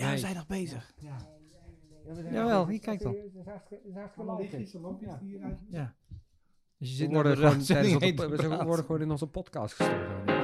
Ja, we zijn nog bezig. Ja. Jawel, hier, kijk dan. Ja. Dus je We zit worden worden gewoon, we worden gewoon in onze podcast gestoken.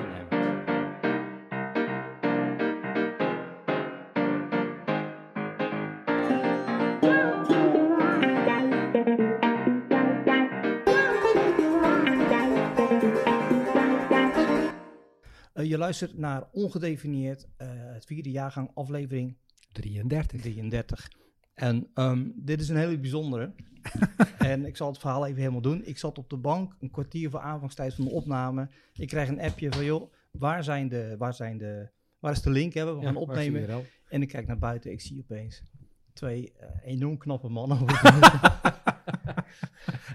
Eh, je luistert naar Ongedefinieerd, eh, het vierde jaargang, aflevering 33. 33. En ehm, dit is een hele bijzondere. en ik zal het verhaal even helemaal doen. Ik zat op de bank, een kwartier voor aanvangstijd van de opname. Ik krijg een appje van, joh, waar, zijn de, waar, zijn de, waar is de link? Hè? We gaan Ja, opnemen. En ik kijk naar buiten, ik zie opeens twee eh, enorm knappe mannen.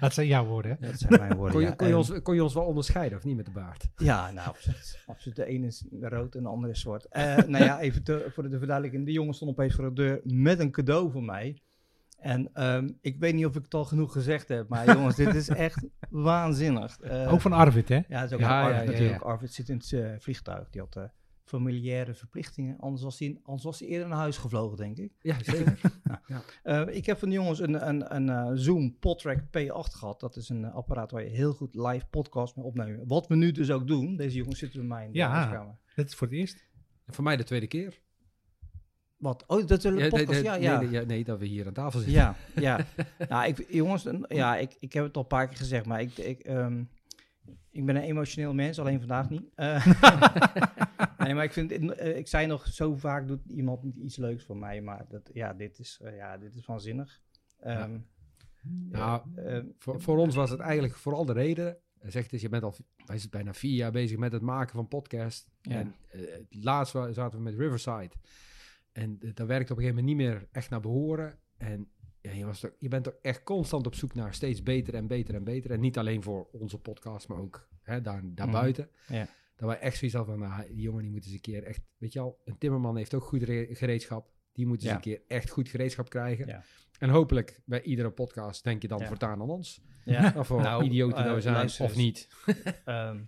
Dat zijn jouw woorden, hè? dat zijn mijn woorden. Kon je, ja. kon, je En- ons, kon je ons wel onderscheiden of niet met de baard? Ja, nou, absoluut. absoluut. De ene is rood en de andere is zwart. Eh nou ja, even te- voor de verduidelijking. Die jongen stond opeens voor de deur met een cadeau voor mij. En ehm, ik weet niet of ik het al genoeg gezegd heb, maar jongens, dit is echt waanzinnig. Eh, Ook van Arvid, hè? Ja, is ook Ja, van Arvid ja, ja. natuurlijk. Arvid zit in het eh, vliegtuig. Die had eh, familiaire verplichtingen. Anders was, hij, anders was hij eerder naar huis gevlogen, denk ik. Ja, zeker. Eh, ik heb van de jongens een, een, een eh, Zoom Podtrack P8 gehad. Dat is een eh, apparaat waar je heel goed live podcast mee opnemen. Wat we nu dus ook doen. Deze jongens zitten bij mij in de Ja. huiskamer. Dat is voor het eerst. Voor mij de tweede keer. Wat? Oh, dat is een Ja, podcast? nee, Ja, nee, ja. nee, ja, nee, dat we hier aan tafel zitten. Ja, ja. ja ik, jongens, een- ja, ik, ik heb het al een paar keer gezegd, maar ik, ik, ehm, ik ben een emotioneel mens, alleen vandaag niet. Eh, nee, maar ik vind, eh, ik zei nog, zo vaak doet iemand niet iets leuks voor mij, maar dat, ja, dit is, eh, ja, dit is waanzinnig. Eh, eh, Voor, voor ons was het eigenlijk vooral de reden. Hij zegt dus, je bent al, wij zijn bijna vier jaar bezig met het maken van podcast. Ja. En eh, laatst zaten we met Riverside. En eh, dat werkte op een gegeven moment niet meer echt naar behoren. En ja, je, was toch, je bent toch echt constant op zoek naar steeds beter en beter en beter. En niet alleen voor onze podcast, maar ook hè, daar, daarbuiten. Ja. Dat wij echt zoiets hadden van, nou, die jongen die moet eens een keer echt... Weet je al, een timmerman heeft ook goed re- gereedschap. Die moet eens Ja. een keer echt goed gereedschap krijgen. Ja. En hopelijk bij iedere podcast denk je dan Ja. voortaan aan ons. ja. Of voor Nou, idioten eh, dat we zijn, luister of niet. Ehm,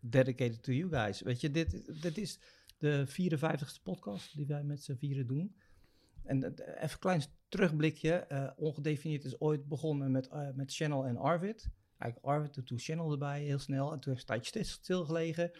dedicated to you guys. Weet je, dit, dit is de 54ste podcast die wij met z'n vieren doen. En eh, even een klein terugblikje. eh, ongedefinieerd is ooit begonnen met, eh, met Channel en Arvid. Eigenlijk Arvid, en toen Channel erbij, heel snel. En toen heeft het een tijdje stil- stilgelegen.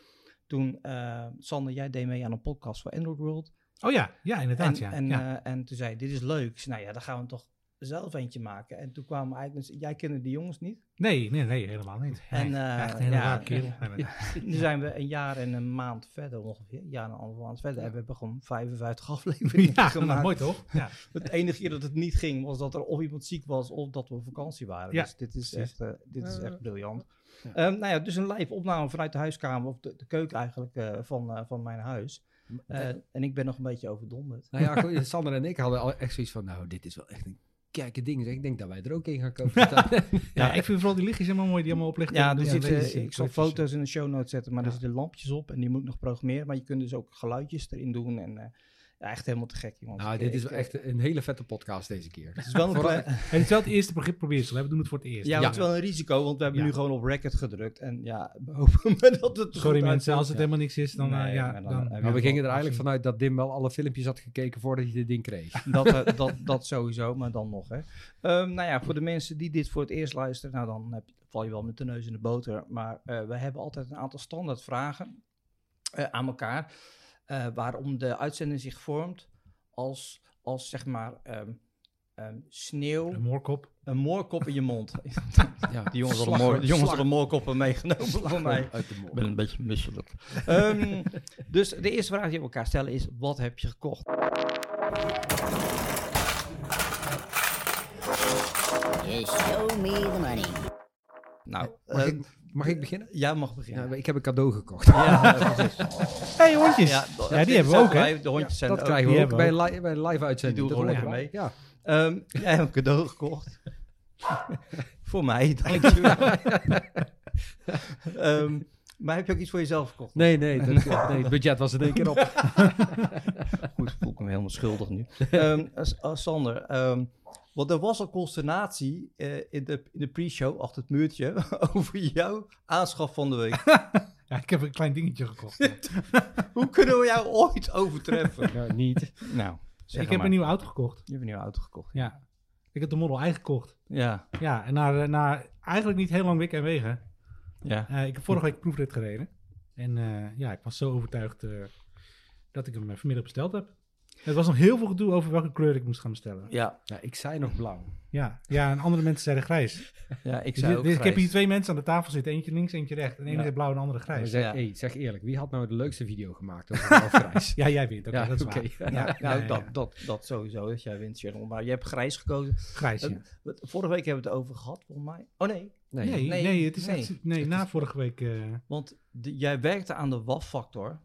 Toen, eh Sander, jij deed mee aan een podcast voor Android World. Oh ja, ja, inderdaad. En, ja. en, ja. eh, en toen zei hij, dit is leuk. Ik zei, nou ja, dan gaan we toch zelf eentje maken. En toen kwamen eigenlijk, dus, jij kende die jongens niet. nee, nee, nee, helemaal niet. En, Nee, eh, echt een hele ja, rare kerel. Nu zijn we een jaar en een maand verder ongeveer. Een jaar en een halve maand verder. En we hebben gewoon 55 afleveringen Ja, gemaakt. mooi toch? Ja. Het enige keer dat het niet ging, was dat er of iemand ziek was of dat we op vakantie waren. Ja, dus dit is precies. echt, eh, dit is Eh, echt briljant. ja. Ehm, nou ja, dus een live opname vanuit de huiskamer, of de, de keuken eigenlijk, eh, van, eh, van mijn huis. Eh, en ik ben nog een beetje overdonderd. nou ja, Sander en ik hadden al echt zoiets van, nou, dit is wel echt een kijke ding. zeg. Ik denk dat wij er ook in gaan kopen. Ja, ik vind vooral die lichtjes helemaal mooi die allemaal oplichten. Ja, er Ja, zitten, deze ik zal foto's in de show notes zetten, maar er zitten lampjes op en die moet ik nog programmeren. Maar je kunt dus ook geluidjes erin doen en eh, ja, echt helemaal te gek, jongens. nou, dit is wel echt een hele vette podcast deze keer. Het is wel een klein- Het is wel het eerste begrip probeersel. hè. We doen het voor het eerst. Ja, Ja. het is wel een risico, want we hebben Ja. nu gewoon op record gedrukt. En ja, we hopen maar dat het Sorry goed mensen, uitkomt. als het helemaal niks is, dan... eh, ja, maar dan, dan- eh, Maar we gingen er eigenlijk vanuit dat Dim wel alle filmpjes had gekeken voordat hij dit ding kreeg. Dat, eh, dat, dat sowieso, maar dan nog. Hè. Ehm, nou ja, voor de mensen die dit voor het eerst luisteren, nou dan heb je, val je wel met de neus in de boter. Maar eh, we hebben altijd een aantal standaard vragen eh, aan elkaar. Eh, waarom de uitzending zich vormt als, als zeg maar ehm, ehm, sneeuw, Een moorkop. een moorkop in je mond. Ja, Die jongens hadden moor- die jongens hadden moorkoppen meegenomen slag voor mij. uit de mond. Ik ben een beetje misselijk. Ehm, dus de eerste vraag die we elkaar stellen is: wat heb je gekocht? Just show me the money. Nou, Mag, eh, ik, mag ik beginnen? jij mag beginnen. Ja, ik heb een cadeau gekocht. Ja, hey, hondjes. Ja, Ja, die hebben we ook, hè? De hondjes zijn dat ook. krijgen we ook bij we een, li- bij live uitzending. Die doen Dat gewoon hoort lekker erbij. Ehm, jij hebt een cadeau gekocht. voor mij, dankjewel. Ehm maar heb je ook iets voor jezelf gekocht? Nee, nee, dat, nee, het budget was in één keer op. Goed, voel ik me helemaal schuldig nu. As- Sander, want er was al consternatie eh, in de, in de pre-show achter het muurtje over jouw aanschaf van de week. Ja, ik heb een klein dingetje gekocht. Hoe kunnen we jou ooit overtreffen? Ja, niet. nou, zeg ik heb maar. een nieuwe auto gekocht. Je hebt een nieuwe auto gekocht. Ja. Ik heb de Model I gekocht. Ja, Ja, en na, na eigenlijk niet heel lang wikken en wegen. ja. Eh, ik heb vorige week proefrit gereden. En eh, ja, ik was zo overtuigd eh, dat ik hem vanmiddag besteld heb. Het was nog heel veel gedoe over welke kleur ik moest gaan bestellen. Ja, Ja, ik zei nog blauw. Ja, ja en andere mensen zeiden grijs. ja ik Dus zei ook dit- ik heb grijs. hier twee mensen aan de tafel zitten. Eentje links, eentje rechts. En de ene Ja. blauw en de andere grijs. zeg, Ja. hey, zeg eerlijk, wie had nou de leukste video gemaakt over blauw grijs? Ja, jij wint. Oké, Ja, dat is waar. Ja, Ja, nou. Dat, dat, dat sowieso, dat jij wint, Cheryl. Maar je hebt grijs gekozen. Grijs, ja. Wat- Vorige week hebben we het over gehad, volgens mij. Oh nee, Nee. Nee, nee, nee, het is nee. echt... Nee, na vorige week... eh, want de- jij werkte aan de WAF-factor.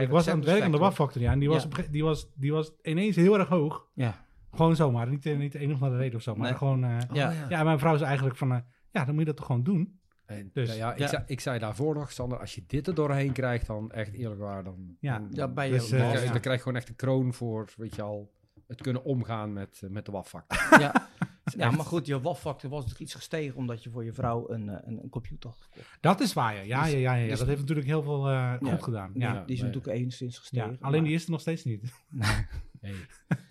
ik was aan het werk aan de Factor. WAF Factory, ja. En die was, Ja. op een ge- die, was, die was ineens heel erg hoog. Ja, Gewoon zomaar. Niet, eh, niet één of naar de reden of zo. Maar Nee. gewoon... eh, ja. Oh, ja. ja, mijn vrouw zei eigenlijk van... ja, dan moet je dat toch gewoon doen? En, Dus- nou ja, ik, Ja. Zei, ik zei daarvoor nog, Sander, als je dit er doorheen krijgt, dan echt eerlijk waar, dan, Ja. dan, Ja, bij je Dus, dan, WAF. krijg- ja. dan krijg je gewoon echt een kroon voor, weet je al, het kunnen omgaan met, met de waffak. ja. ja, maar goed, je WAF-factor was natuurlijk iets gestegen omdat je voor je vrouw een, eh, een, een computer had gekocht. Dat is waar, ja. Ja, ja, ja, ja, dus- dat heeft natuurlijk heel veel eh, goed Ja. gedaan. Ja, die is natuurlijk enigszins Ja, gestegen. alleen die is er nog steeds niet. Hey,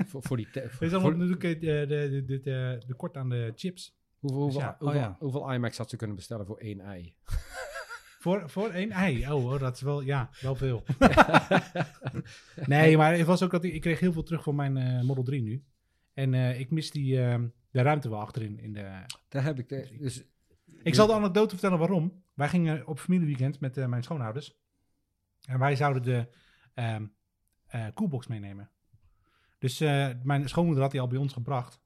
voor, voor die voor, is allemaal voor- natuurlijk eh, de, de, de, de, de kort aan de chips. hoeveel, hoeveel, ja. hoeveel, Oh, ja. hoeveel IMAX had ze kunnen bestellen voor één ei? Voor, voor één ei. Oh, oh, dat is wel, ja, wel veel. nee, maar het was ook dat ik, ik kreeg heel veel terug voor mijn Model 3 nu. En eh, ik mis die, eh, de ruimte wel achterin. In de... Daar heb ik de, dus Ik zal de anekdote vertellen waarom. Wij gingen op familieweekend met eh, mijn schoonouders. En wij zouden de ehm eh, koelbox meenemen. Dus eh, mijn schoonmoeder had die al bij ons gebracht.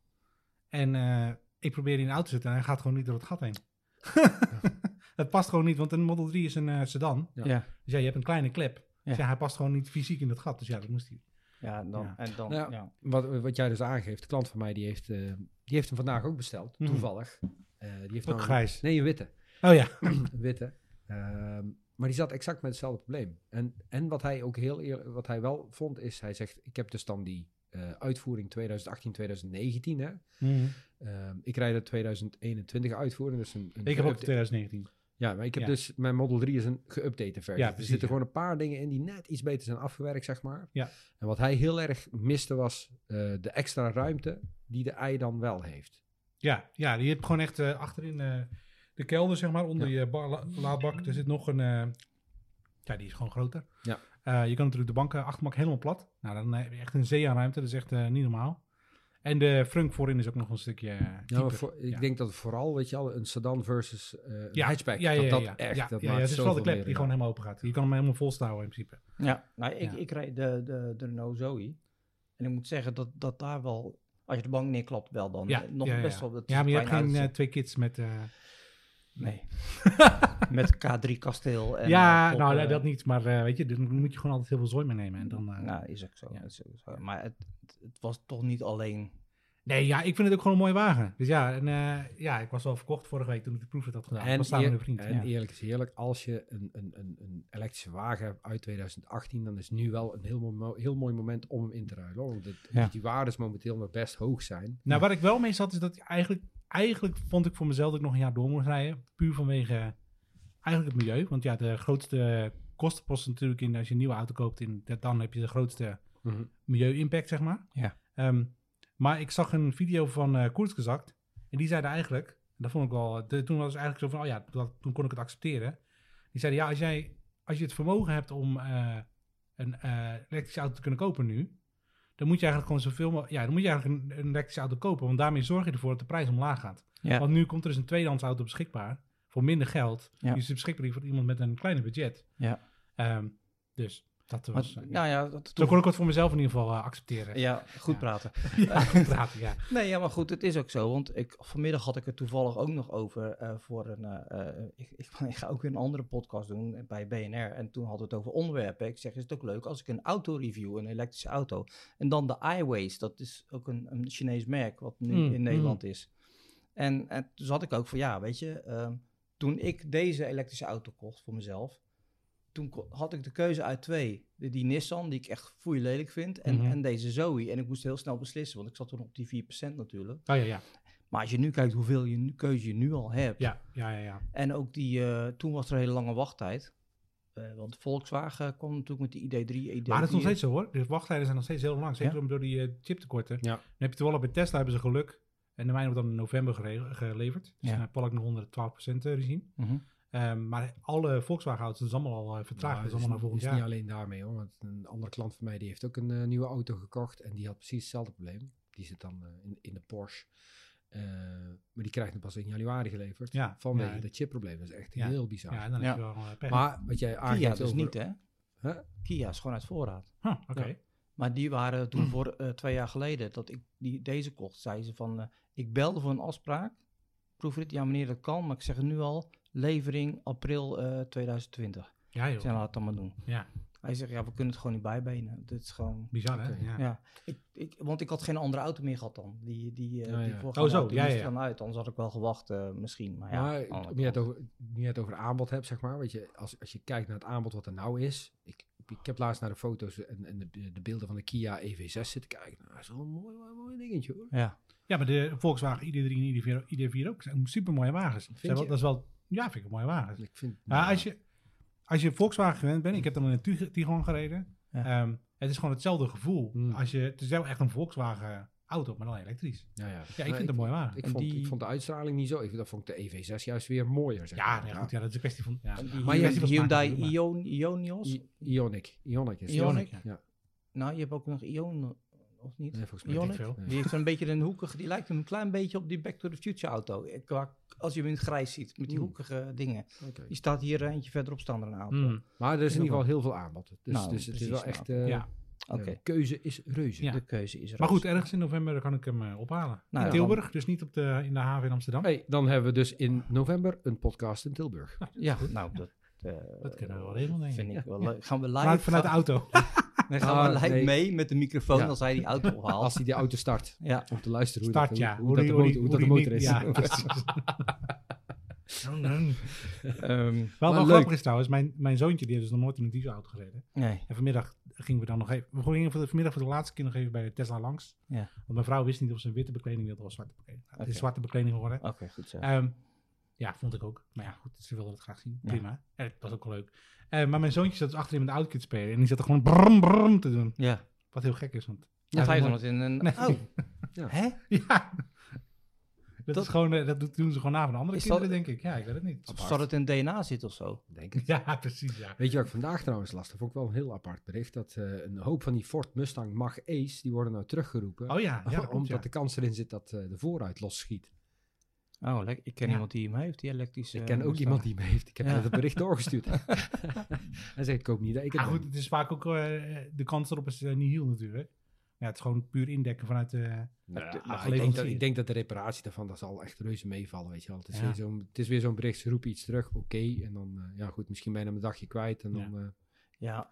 En eh, ik probeer die in de auto te zetten en hij gaat gewoon niet door het gat heen. Het past gewoon niet, want een Model 3 is een eh, sedan. Ja. Ja, Dus ja, je hebt een kleine klep. Dus Ja. ja, hij past gewoon niet fysiek in dat gat. Dus ja, dat moest hij. Ja, dan, Ja. en dan, Nou ja. wat, wat jij dus aangeeft, de klant van mij, die heeft, eh, die heeft hem vandaag ook besteld, Mhm. toevallig. Eh, die heeft Ook nou- grijs. Nee, een witte. Oh ja. Witte. Ehm, maar die zat exact met hetzelfde probleem. En, en wat hij ook heel eerlijk, wat hij wel vond, is, hij zegt, ik heb dus dan die eh, uitvoering 2018, 2019, hè. Mhm. Ehm, ik rijd de 2021 uitvoering, dus een, een Ik heb ook geüpdate- 2019. Ja, maar ik heb Ja. dus, mijn Model 3 is een geüpdate versie. Ja, er precies, zitten ja. gewoon een paar dingen in die net iets beter zijn afgewerkt, zeg maar. Ja. En wat hij heel erg miste was eh, de extra ruimte die de ei dan wel heeft. Ja, ja, die hebt gewoon echt eh, achterin eh, de kelder, zeg maar, onder je ba- la- laadbak. Er zit nog een, ja, die is gewoon groter. Ja. Je kan natuurlijk de banken achterbank helemaal plat. Nou, dan heb je echt een zee aan ruimte. Dat is echt niet normaal. En de frunk voorin is ook nog een stukje eh, Ja, voor- ik Ja. denk dat het vooral, weet je al, een sedan versus eh een ja, hatchback, ja, ja, dat ja, dat echt, ja, dat ja, maakt het is vooral de klep die gewoon helemaal open gaat. Je kan hem helemaal volstouwen in principe. Ja, nou, ik, Ja. ik rijd de, de, de Renault Zoe. En ik moet zeggen dat, dat daar wel, als je de bank neerklapt, wel dan Ja, eh, nog ja, ja. best wel... dat is Ja, maar je hebt geen twee kids met... eh, Nee. Met K3 kasteel. En, ja, eh, nou dat niet. Maar eh, weet je, dan moet je gewoon altijd heel veel zooi meenemen. En dan, eh, Nou, is ook zo. Ja. is ook zo. Maar het, het was toch niet alleen... Nee, ja, ik vind het ook gewoon een mooie wagen. Dus ja, en, eh, ja ik was wel verkocht vorige week toen ik de proefrit had gedaan. En, was samen eer- vriend. en ja. eerlijk is eerlijk, als je een, een, een, een elektrische wagen hebt uit 2018, dan is nu wel een heel, mo- heel mooi moment om hem in te ruilen. hoor. Want het- Ja. die waardes momenteel nog best hoog zijn. Nou, waar ik wel mee zat, is dat ik eigenlijk, eigenlijk vond ik voor mezelf dat ik nog een jaar door moest rijden. Puur vanwege eigenlijk het milieu. Want ja, de grootste kostenpost natuurlijk in als je een nieuwe auto koopt, in, dat- dan heb je de grootste Mhm. milieu-impact, zeg maar. Ja. Ehm, maar ik zag een video van eh Koersgezakt. En die zeiden eigenlijk, en dat vond ik wel, de, toen was het eigenlijk zo van, oh ja, dat, toen kon ik het accepteren. Die zeiden, ja, als, jij, als je het vermogen hebt om eh, een eh, elektrische auto te kunnen kopen nu, dan moet je eigenlijk gewoon zoveel mogelijk, ja, dan moet je eigenlijk een, een elektrische auto kopen. Want daarmee zorg je ervoor dat de prijs omlaag gaat. Ja. Want nu komt er dus een tweedehands auto beschikbaar voor minder geld. Ja. Die is beschikbaar voor iemand met een kleiner budget. Ja. Ehm, dus dat was... Maar, eh, nou ja, dat, zo kon ik het voor mezelf in ieder geval eh, accepteren. ja, goed Ja. praten. Ja, goed praten, ja. Nee, ja, maar goed, het is ook zo. Want ik, vanmiddag had ik het toevallig ook nog over eh, voor een... ik, ik, ik ga ook weer een andere podcast doen bij BNR. En toen hadden we het over onderwerpen. Ik zeg, is het ook leuk als ik een auto review, een elektrische auto. En dan de iWays, dat is ook een, een Chinees merk wat nu Mm, in Nederland is. En, en toen zat ik ook van, ja, weet je... ehm, toen ik deze elektrische auto kocht voor mezelf... Toen had ik de keuze uit twee. De, die Nissan, die ik echt foei lelijk vind. En, Mhm. en deze Zoe. En ik moest heel snel beslissen, want ik zat toen op die 4% natuurlijk. Oh ja, ja. Maar als je nu kijkt hoeveel je nu, keuze je nu al hebt. Ja, ja, ja. ja. En ook die, eh, toen was er een hele lange wachttijd. eh, want Volkswagen kwam natuurlijk met de ID3, ID4. Maar dat is nog steeds zo hoor. De wachttijden zijn nog steeds heel lang. Zeker Ja? om door die eh, chiptekorten. Ja. Dan heb je toevallig bij Tesla hebben ze geluk. En de mijne wordt dan in november geleverd. Dus Ja. dan heb ik nog 112% regime. Mhm. Ehm, maar alle Volkswagen-auto's dat is allemaal al eh, vertraagd. Nou, dat is allemaal naar volgend is jaar. niet alleen daarmee hoor. Want een andere klant van mij die heeft ook een eh, nieuwe auto gekocht. En die had precies hetzelfde probleem. Die zit dan eh, in, in de Porsche. Eh, maar die krijgt hem pas in januari geleverd. Ja, Vanwege ja. dat chipprobleem. Dat is echt Ja. heel bizar. Ja, dan Ja. heb je wel pech. maar wat jij Kia aangeeft dus over... niet, hè? Huh? Kia is gewoon uit voorraad. Huh, Oké. Ja. Maar die waren toen voor twee jaar geleden dat ik die, deze kocht, zeiden ze van, ik belde voor een afspraak. Proefrit, ja meneer, dat kan, maar ik zeg het nu al, levering april eh 2020. Ja Ik zei, joh. laat het dan maar doen. Ja, Hij zegt, ja, we kunnen het gewoon niet bijbenen. Dit is gewoon... bizar hè? Ja. Ja, ik, ik, want ik had geen andere auto meer gehad dan. Die, die, eh Ja, die ja. voorgaande Oh, zo, auto ja, ja, ja. dan uit. Anders had ik wel gewacht eh, misschien. Maar ja, maar om je het over, nu het over aanbod hebt, zeg maar. Weet je, als, als je kijkt naar het aanbod wat er nou is. Ik, ik heb laatst naar de foto's en, en de, de beelden van de Kia EV6 zitten kijken. Nou, dat is wel een mooi, mooi, mooi dingetje hoor. Ja, Ja, maar de Volkswagen ID3 en ID4, ID4 ook zijn super mooie wagens. Zijn wel- je? Dat is wel, ja, vind ik een mooie wagens. Ik vind, Ja, als, je, als je Volkswagen gewend bent, ik heb dan in een Tig- Tiguan gereden. Ja. Ehm, het is gewoon hetzelfde gevoel. Hmm. Als je, het is wel echt een Volkswagen auto, maar dan elektrisch. ja, ja. Ja, ik vind het een mooie wagen. Ik vond, die- ik vond de uitstraling niet zo. Ik, dat vond ik de EV6 juist weer mooier. Zeg Ja, maar. nee, goed, ja, dat is een kwestie van... Ja. Die Maar je- was Hyundai Ion, Ionios. I- Ionic. Ionic is. Ionic? ja. Ja. nou, je hebt ook nog Ion, of niet? Nee, volgens mij Ionic? veel. Nee. Die heeft een beetje een hoekige, die lijkt een klein beetje op die Back to the Future auto. Eh, als je hem in het grijs ziet, met die Hmm. hoekige dingen. Die staat hier eentje verderop staan een auto. Hmm. Maar er is in ieder geval heel veel aanbod. Dus, Nou, dus het is wel echt... eh, Ja. Oké, de keuze is reuze. Ja. de keuze is er. Maar goed, ergens in november kan ik hem eh, ophalen. Nou, in Tilburg, dus niet op de, in de haven in Amsterdam. Hey, dan hebben we dus in november een podcast in Tilburg. Ja, nou, dat, eh, Dat kunnen we wel regelen, denk ik. vind ik wel leuk. Gaan we live, Vanuit, vanuit de auto. dan gaan we Ah, live nee. mee met de microfoon Ja. als hij die auto ophaalt. Als hij die auto start. Ja, Om te luisteren hoe, Start, dat, ja. hoe, hoe dat de motor, hoe dat de motor is. Ja, precies. Ehm, Wel, wel grappig is trouwens, mijn, mijn zoontje die heeft dus nog nooit in een dieselauto gereden. nee. En vanmiddag gingen we dan nog even, we gingen voor de, vanmiddag voor de laatste keer nog even bij de Tesla langs. Ja. Want mijn vrouw wist niet of ze een witte bekleding wilde of zwarte bekleding. Het is zwarte bekleding geworden. Oké, goed zo. Ehm, ja, vond ik ook. Maar ja, goed, ze wilde het graag zien. Ja. Prima. En het was ook wel leuk. Eh, maar mijn zoontje zat dus achterin met de auto te spelen. En die zat er gewoon brum brum te doen. ja. Wat heel gek is, want... Ja, hij 500 in een... Nee. Oh. Ja. Hè? Ja. Dat, Dat- is gewoon, eh, dat doen- ze gewoon na van andere Is kinderen, dat- denk ik. Ja, ik weet het niet. Zou het in DNA zitten of zo? Denk ik. Ja, precies, ja. Weet je wat ik vandaag trouwens las? Dat vond ik wel een heel apart bericht. Dat eh, een hoop van die Ford Mustang Mach Ace, die worden nou teruggeroepen. Oh ja, ja dat omdat ja. de kans erin zit dat eh, de vooruit losschiet. Oh. Ik ken Ja. iemand die hem heeft, die elektrische... ik ken ook Mustang. iemand die me heeft. Ik heb Ja. net het bericht doorgestuurd. Hij zegt, ik hoop niet dat ik ben. goed, het is vaak ook... eh, de kans erop is eh, niet heel natuurlijk. Ja, het is gewoon puur indekken vanuit de... Nou, ik, denk dat, ik denk dat de reparatie daarvan, dat zal echt reuze meevallen, weet je wel. Het is Ja. weer zo'n, het is weer zo'n bericht, ze roepen iets terug, oké. en dan, eh, ja goed, misschien ben je hem een dagje kwijt. En Ja. dan, eh, Ja,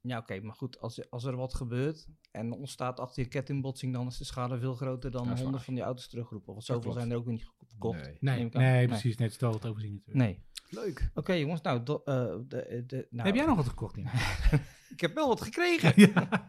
ja oké, maar goed, als, als er wat gebeurt en er ontstaat achter je kettingbotsing, dan is de schade veel groter dan honderd waar. van die auto's terugroepen. Want zoveel zijn er ook niet verkocht. nee. Nee, precies. Net stel het overzien natuurlijk. Nee. Leuk. Oké jongens, nou, do- eh, de, de, nou, Heb jij nog wat gekocht? Ik heb wel wat gekregen. ja.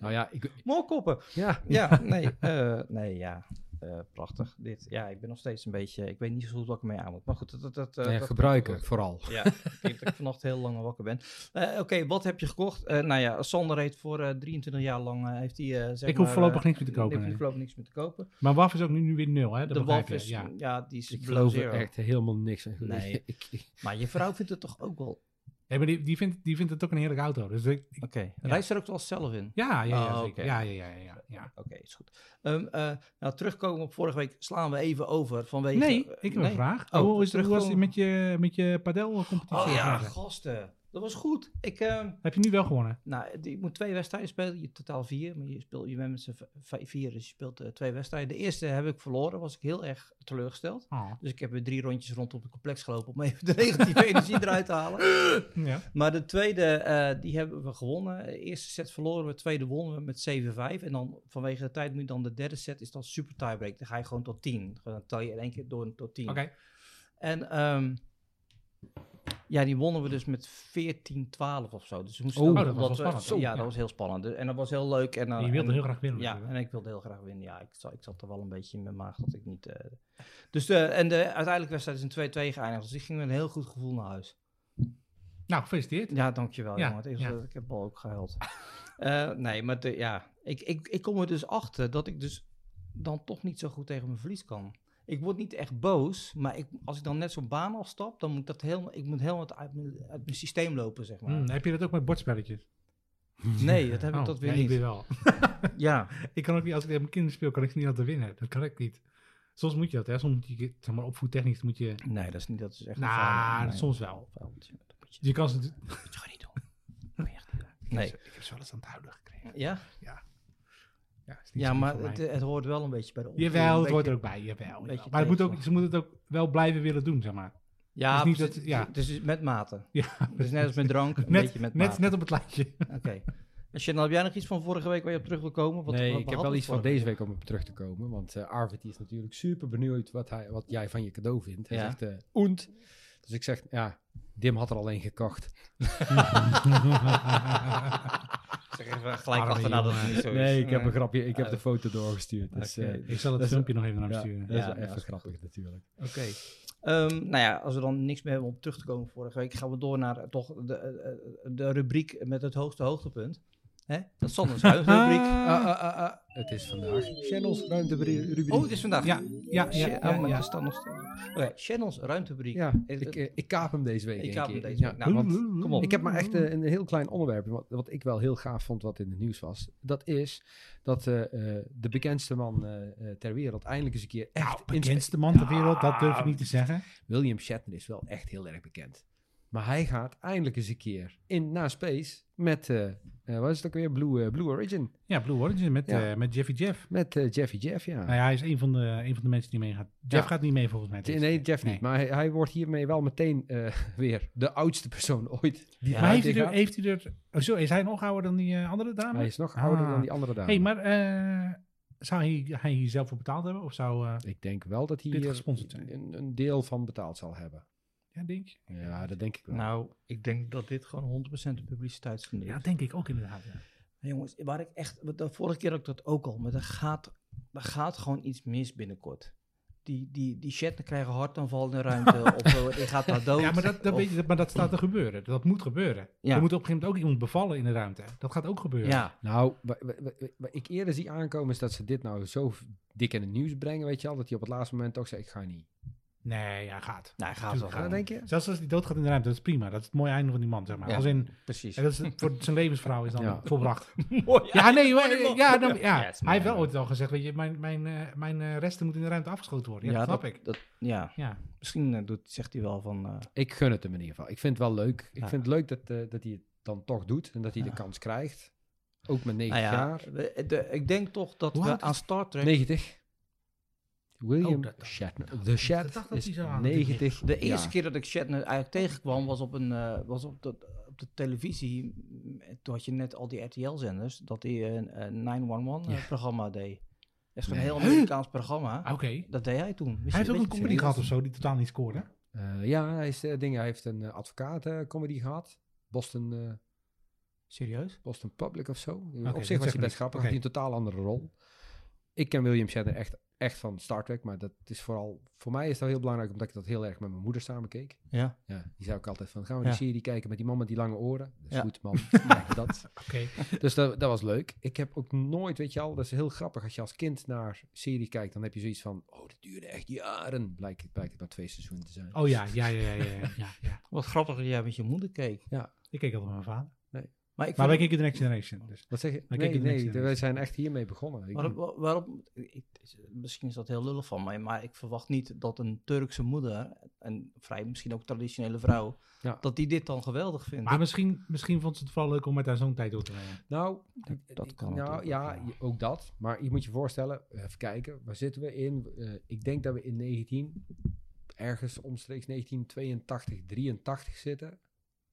Nou ja, ik, Moorkoppen. ja, Ja, nee, eh, nee, ja. Eh, prachtig. Dit, ja, ik ben nog steeds een beetje, ik weet niet zo goed wat ik ermee aan moet. Maar goed, dat, dat, dat, eh, nee, dat- gebruiken vooral. Ja, ik denk dat ik vannacht heel lang wakker ben. Eh, Oké, wat heb je gekocht? Eh, nou ja, Sander heeft voor eh, 23 jaar lang heeft hij, eh, zeg Ik hoef maar, voorlopig niks meer te kopen, Ik hoef voorlopig niks meer te kopen. Maar WAF is ook nu, nu weer nul, hè? Dat de WAF is, ja. Ja. die is Ik geloof er echt helemaal niks. Nee. Maar je vrouw vindt het toch ook wel... Nee, maar die, die, vindt, die vindt het ook een heerlijke auto. Dus Oké, reist er ook wel zelf in? ja, ja, ja, Oh, zeker. Ja, ja, ja, ja, ja, ja. Oké, is goed. Ehm, eh, nou, terugkomen op vorige week slaan we even over vanwege... Nee, eh, ik heb nee? een vraag. Oh, hoe, is, hoe was het met je, met je padelcompetitie? Oh ja, gasten. Dat was goed. Ik... ehm, Heb je nu wel gewonnen? Nou, je moet twee wedstrijden spelen. Je totaal vier, maar je, speelt, je bent met z'n vier, dus je speelt eh, twee wedstrijden. De eerste heb ik verloren, was ik heel erg teleurgesteld. Oh. Dus ik heb weer drie rondjes rondom het complex gelopen om even de negatieve energie eruit te halen. Ja. Maar de tweede, eh, die hebben we gewonnen. De eerste set verloren we, de tweede wonnen we met 7-5. En dan vanwege de tijd moet je dan de derde set, is dan super tiebreak. Dan ga je gewoon tot 10. Dan tel je in één keer door tot 10. Oké. En ehm, ja, die wonnen we dus met 14-12 of zo. Dus moesten Oh, dat was we- spannend. Zo, ja, ja. dat was heel spannend. En dat was heel leuk. En, En je wilde en- heel graag winnen. Ja, en ik wilde heel graag winnen. Ja, ik zat, ik zat er wel een beetje in mijn maag dat ik niet... eh, dus de, en de uiteindelijke wedstrijd is in 2-2 geëindigd. Dus ik ging met een heel goed gevoel naar huis. Nou, gefeliciteerd. Ja, dankjewel, Ja, jongen. Ja. eh, Ik heb al ook gehuild. Eh, nee, maar de- ja, ik, ik, ik kom er dus achter dat ik dus dan toch niet zo goed tegen mijn verlies kan. Ik word niet echt boos, maar ik, als ik dan net zo'n baan afstap, dan moet dat helemaal, ik moet helemaal uit mijn, uit mijn systeem lopen, zeg maar. Hmm, heb je dat ook met bordspelletjes? Nee, dat heb ik Oh, dat weer ja, niet. Ik weer wel. Ja, ik kan ook niet, als ik met mijn kinderen speel, kan ik ze niet laten winnen. Dat kan ik niet. Soms moet je dat, hè. Soms moet je, zeg maar, opvoedtechnisch moet je... nee, dat is niet, dat is echt Nou. Nee, soms wel. Dat moet je, Je kan ze... dat moet je gewoon niet doen. Doen. Ik Nee. heb, ze- ik heb ze wel eens aan het huilen gekregen. Ja, Ja, is niet ja maar het, het hoort wel een beetje bij de opvoeding. Jawel, het hoort er ook bij. Jawel. Maar het moet ook, ze moeten het ook wel blijven willen doen, zeg maar. Ja, Het is niet dat- ja. Het is met mate. Ja, Het is net als met drank, een net, beetje met net, mate. net op het lijstje. Oké. En Shannon, heb jij nog iets van vorige week waar je op terug wil komen? Wat, nee, wat ik heb wel we iets van deze week om op terug te komen. Want eh Arvid die is natuurlijk super benieuwd wat, hij, wat jij van je cadeau vindt. Hij Ja. zegt, eh oend. Dus ik zeg, ja, Dim had er al een gekocht. Zeg even gelijk Arme achterna dat het jongen. niet zo is. Nee, ik heb een grapje. Ik heb de foto doorgestuurd. Dus, eh, ik zal het filmpje nog even naar hem ja, sturen. dat Ja, is wel ja, even grappig natuurlijk. Oké. Ehm, nou ja, als we dan niks meer hebben om terug te komen vorige week, gaan we door naar toch de, eh, eh, de rubriek met het hoogste hoogtepunt. Hè? Dat is Sanders rubriek. Ah, ah, ah. Het is vandaag Channels ruimterubriek. Oh, het is vandaag. Ja, ja, ja, ja, oh, ja. nog steeds. Oké, Channels ruimterubriek. Ja, ik, eh, ik kaap hem deze week. Ik kaap hem deze Ja, week. Nou, want Kom op. Ik heb maar echt eh, een heel klein onderwerp, wat, wat ik wel heel gaaf vond wat in het nieuws was. Dat is dat eh, eh, de bekendste man ter wereld eindelijk eens een keer echt... Nou, bekendste man ter wereld, dat durf ik niet te zeggen. William Shatner is wel echt heel erg bekend. Maar hij gaat eindelijk eens een keer in, naar space met, eh eh, wat is het ook weer, Blue, eh, Blue Origin. Ja, Blue Origin met, Ja. met Jeffy Jeff. Met Jeffy Jeff, ja. Nou ja, hij is een van de, een van de mensen die meegaat. Jeff Ja. gaat niet mee volgens mij. Nee. Jeff niet. Maar hij, hij wordt hiermee wel meteen weer de oudste persoon ooit. Die Ja, maar heeft hij, er, gaat. heeft hij er... Oh, zo, is hij nog ouder dan die andere dame? Hij is nog ouder Ah. dan die andere dame. hey, maar zou hij, hij hier zelf voor betaald hebben? Of zou... Ik denk wel dat hij Dit hier een, een deel van betaald zal hebben. Ja, denk je? Ja, dat denk ik wel. Nou, ik denk dat dit gewoon 100% de publiciteitsgeniet. Ja, denk ik ook inderdaad. Ja. Maar jongens, waar ik echt, de vorige keer had ik dat ook al, maar er gaat, er gaat gewoon iets mis binnenkort. Die, die, die chatten krijgen hartaanval in de ruimte, of eh, die gaat naar dood. Ja, maar dat, dat, of- weet je, maar dat staat te gebeuren. Dat moet gebeuren. Ja. Er moet op een gegeven moment ook iemand bevallen in de ruimte. Dat gaat ook gebeuren. Ja, Nou, wa- wa- wa- wat ik eerder zie aankomen is dat ze dit nou zo dik in het nieuws brengen, weet je al. Dat hij op het laatste moment ook zei, ik ga niet. Nee, ja, gaat. nou, hij gaat wel Ga, gaan. denk je? Zelfs als hij doodgaat in de ruimte, dat is prima. Dat is het mooie einde van die man, zeg maar. Ja. Als in, Precies. ja, dat is, voor zijn levensverhaal is dan Ja. volbracht. Mooi, Ja, nee, maar, ja, dan, ja. Hij heeft wel ooit al gezegd, weet je, mijn, mijn, eh, mijn eh, resten moeten in de ruimte afgeschoten worden. Ja, dat snap ik. Dat, ja, Ja. misschien eh, doet, zegt hij wel van, eh, Ik gun het hem in ieder geval. Ik vind het wel leuk. Ik Ja. vind het leuk dat, eh, dat hij het dan toch doet en dat hij Ja. de kans krijgt. Ook met 90 nou ja, jaar. de- ik denk toch dat Hoe we aan Star Trek... 90. William Oh, dat- Shatner. De Shat ik dacht dat is hij zo aan- 90 De eerste keer dat ik Shatner eigenlijk tegenkwam was op, een, eh, was op, de, op de televisie. Toen had je net al die RTL-zenders, dat hij een eh, 911-programma deed. Dat is Nee. een heel Amerikaans programma. Ah, Oké. Dat deed hij toen. Wist Hij heeft ook een comedy gehad of zo, die totaal niet scoorde. Eh, ja, hij, is, eh, dingen, hij heeft een advocaat comedy gehad. Boston, eh, Serieus? Boston Public of zo. Op zich was hij best grappig. Had hij een totaal andere rol. Ik ken William Shatner echt, echt van Star Trek. Maar dat is vooral... Voor mij is dat heel belangrijk, omdat ik dat heel erg met mijn moeder samen keek. Ja. Ja, die zei ook altijd van, gaan we Ja. die serie kijken met die man met die lange oren? Dat is Ja. goed, man. Dat. Oké. Dus dat, dat was leuk. Ik heb ook nooit, weet je al, dat is heel grappig. Als je als kind naar serie kijkt, dan heb je zoiets van, oh, dat duurde echt jaren. Blijkt, blijkt het maar twee seizoenen te zijn. Oh ja, ja, ja, ja, ja, ja, ja. Wat grappig dat jij met je moeder keek. Ik keek altijd met mijn vader. Maar, ik Maar wij keken de Next Generation. Dus. Wat zeg je? Maar nee, nee, wij zijn echt hiermee begonnen. Ik- Waarom, waarom ik, misschien is dat heel lullig van mij, maar ik verwacht niet dat een Turkse moeder, en vrij misschien ook traditionele vrouw, Ja. dat die dit dan geweldig vindt. Maar misschien, misschien vond ze het vooral leuk om met haar zoon tijd door te brengen. Nou, Dat- dat ik- kan nou natuurlijk ja, ook dat. Maar je moet je voorstellen, even kijken, waar zitten we in? Eh, ik denk dat we in 19, ergens omstreeks 1982, 83 zitten.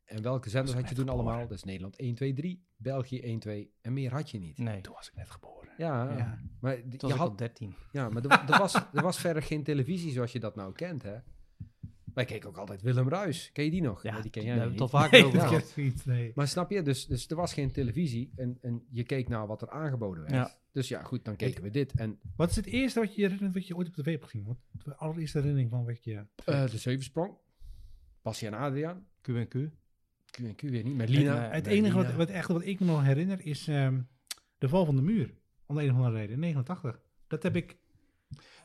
En welke zenders had je toen geboren. allemaal? Dat is Nederland 1, 2, 3, België 1, 2 en meer had je niet. nee, Toen was ik net geboren. Ja, Ja. maar toen je ik al had, 13. ja, maar er, er was, er was verder geen televisie zoals je dat nou kent, hè? Wij keken ook altijd Willem Ruis. Ken je die nog? Ja, die ken daar jij hebben we niet. het al vaak Nee, over dat niet, nee. Maar snap je, dus, dus er was geen televisie en, en je keek naar wat er aangeboden werd. Ja. Dus ja, goed, dan keken we dit. En Wat is het eerste wat je je herinnert wat je ooit op tv hebt gezien? Wat de allereerste herinnering van wat je... eh, de Zevensprong, Passie en Adriaan, Q&Q. Q&Q weer niet. Met Lina. En, Het enige wat, Lina. wat, echt, wat ik me nog herinner is ehm, de val van de muur. Om de een of andere reden. 89. Dat heb ik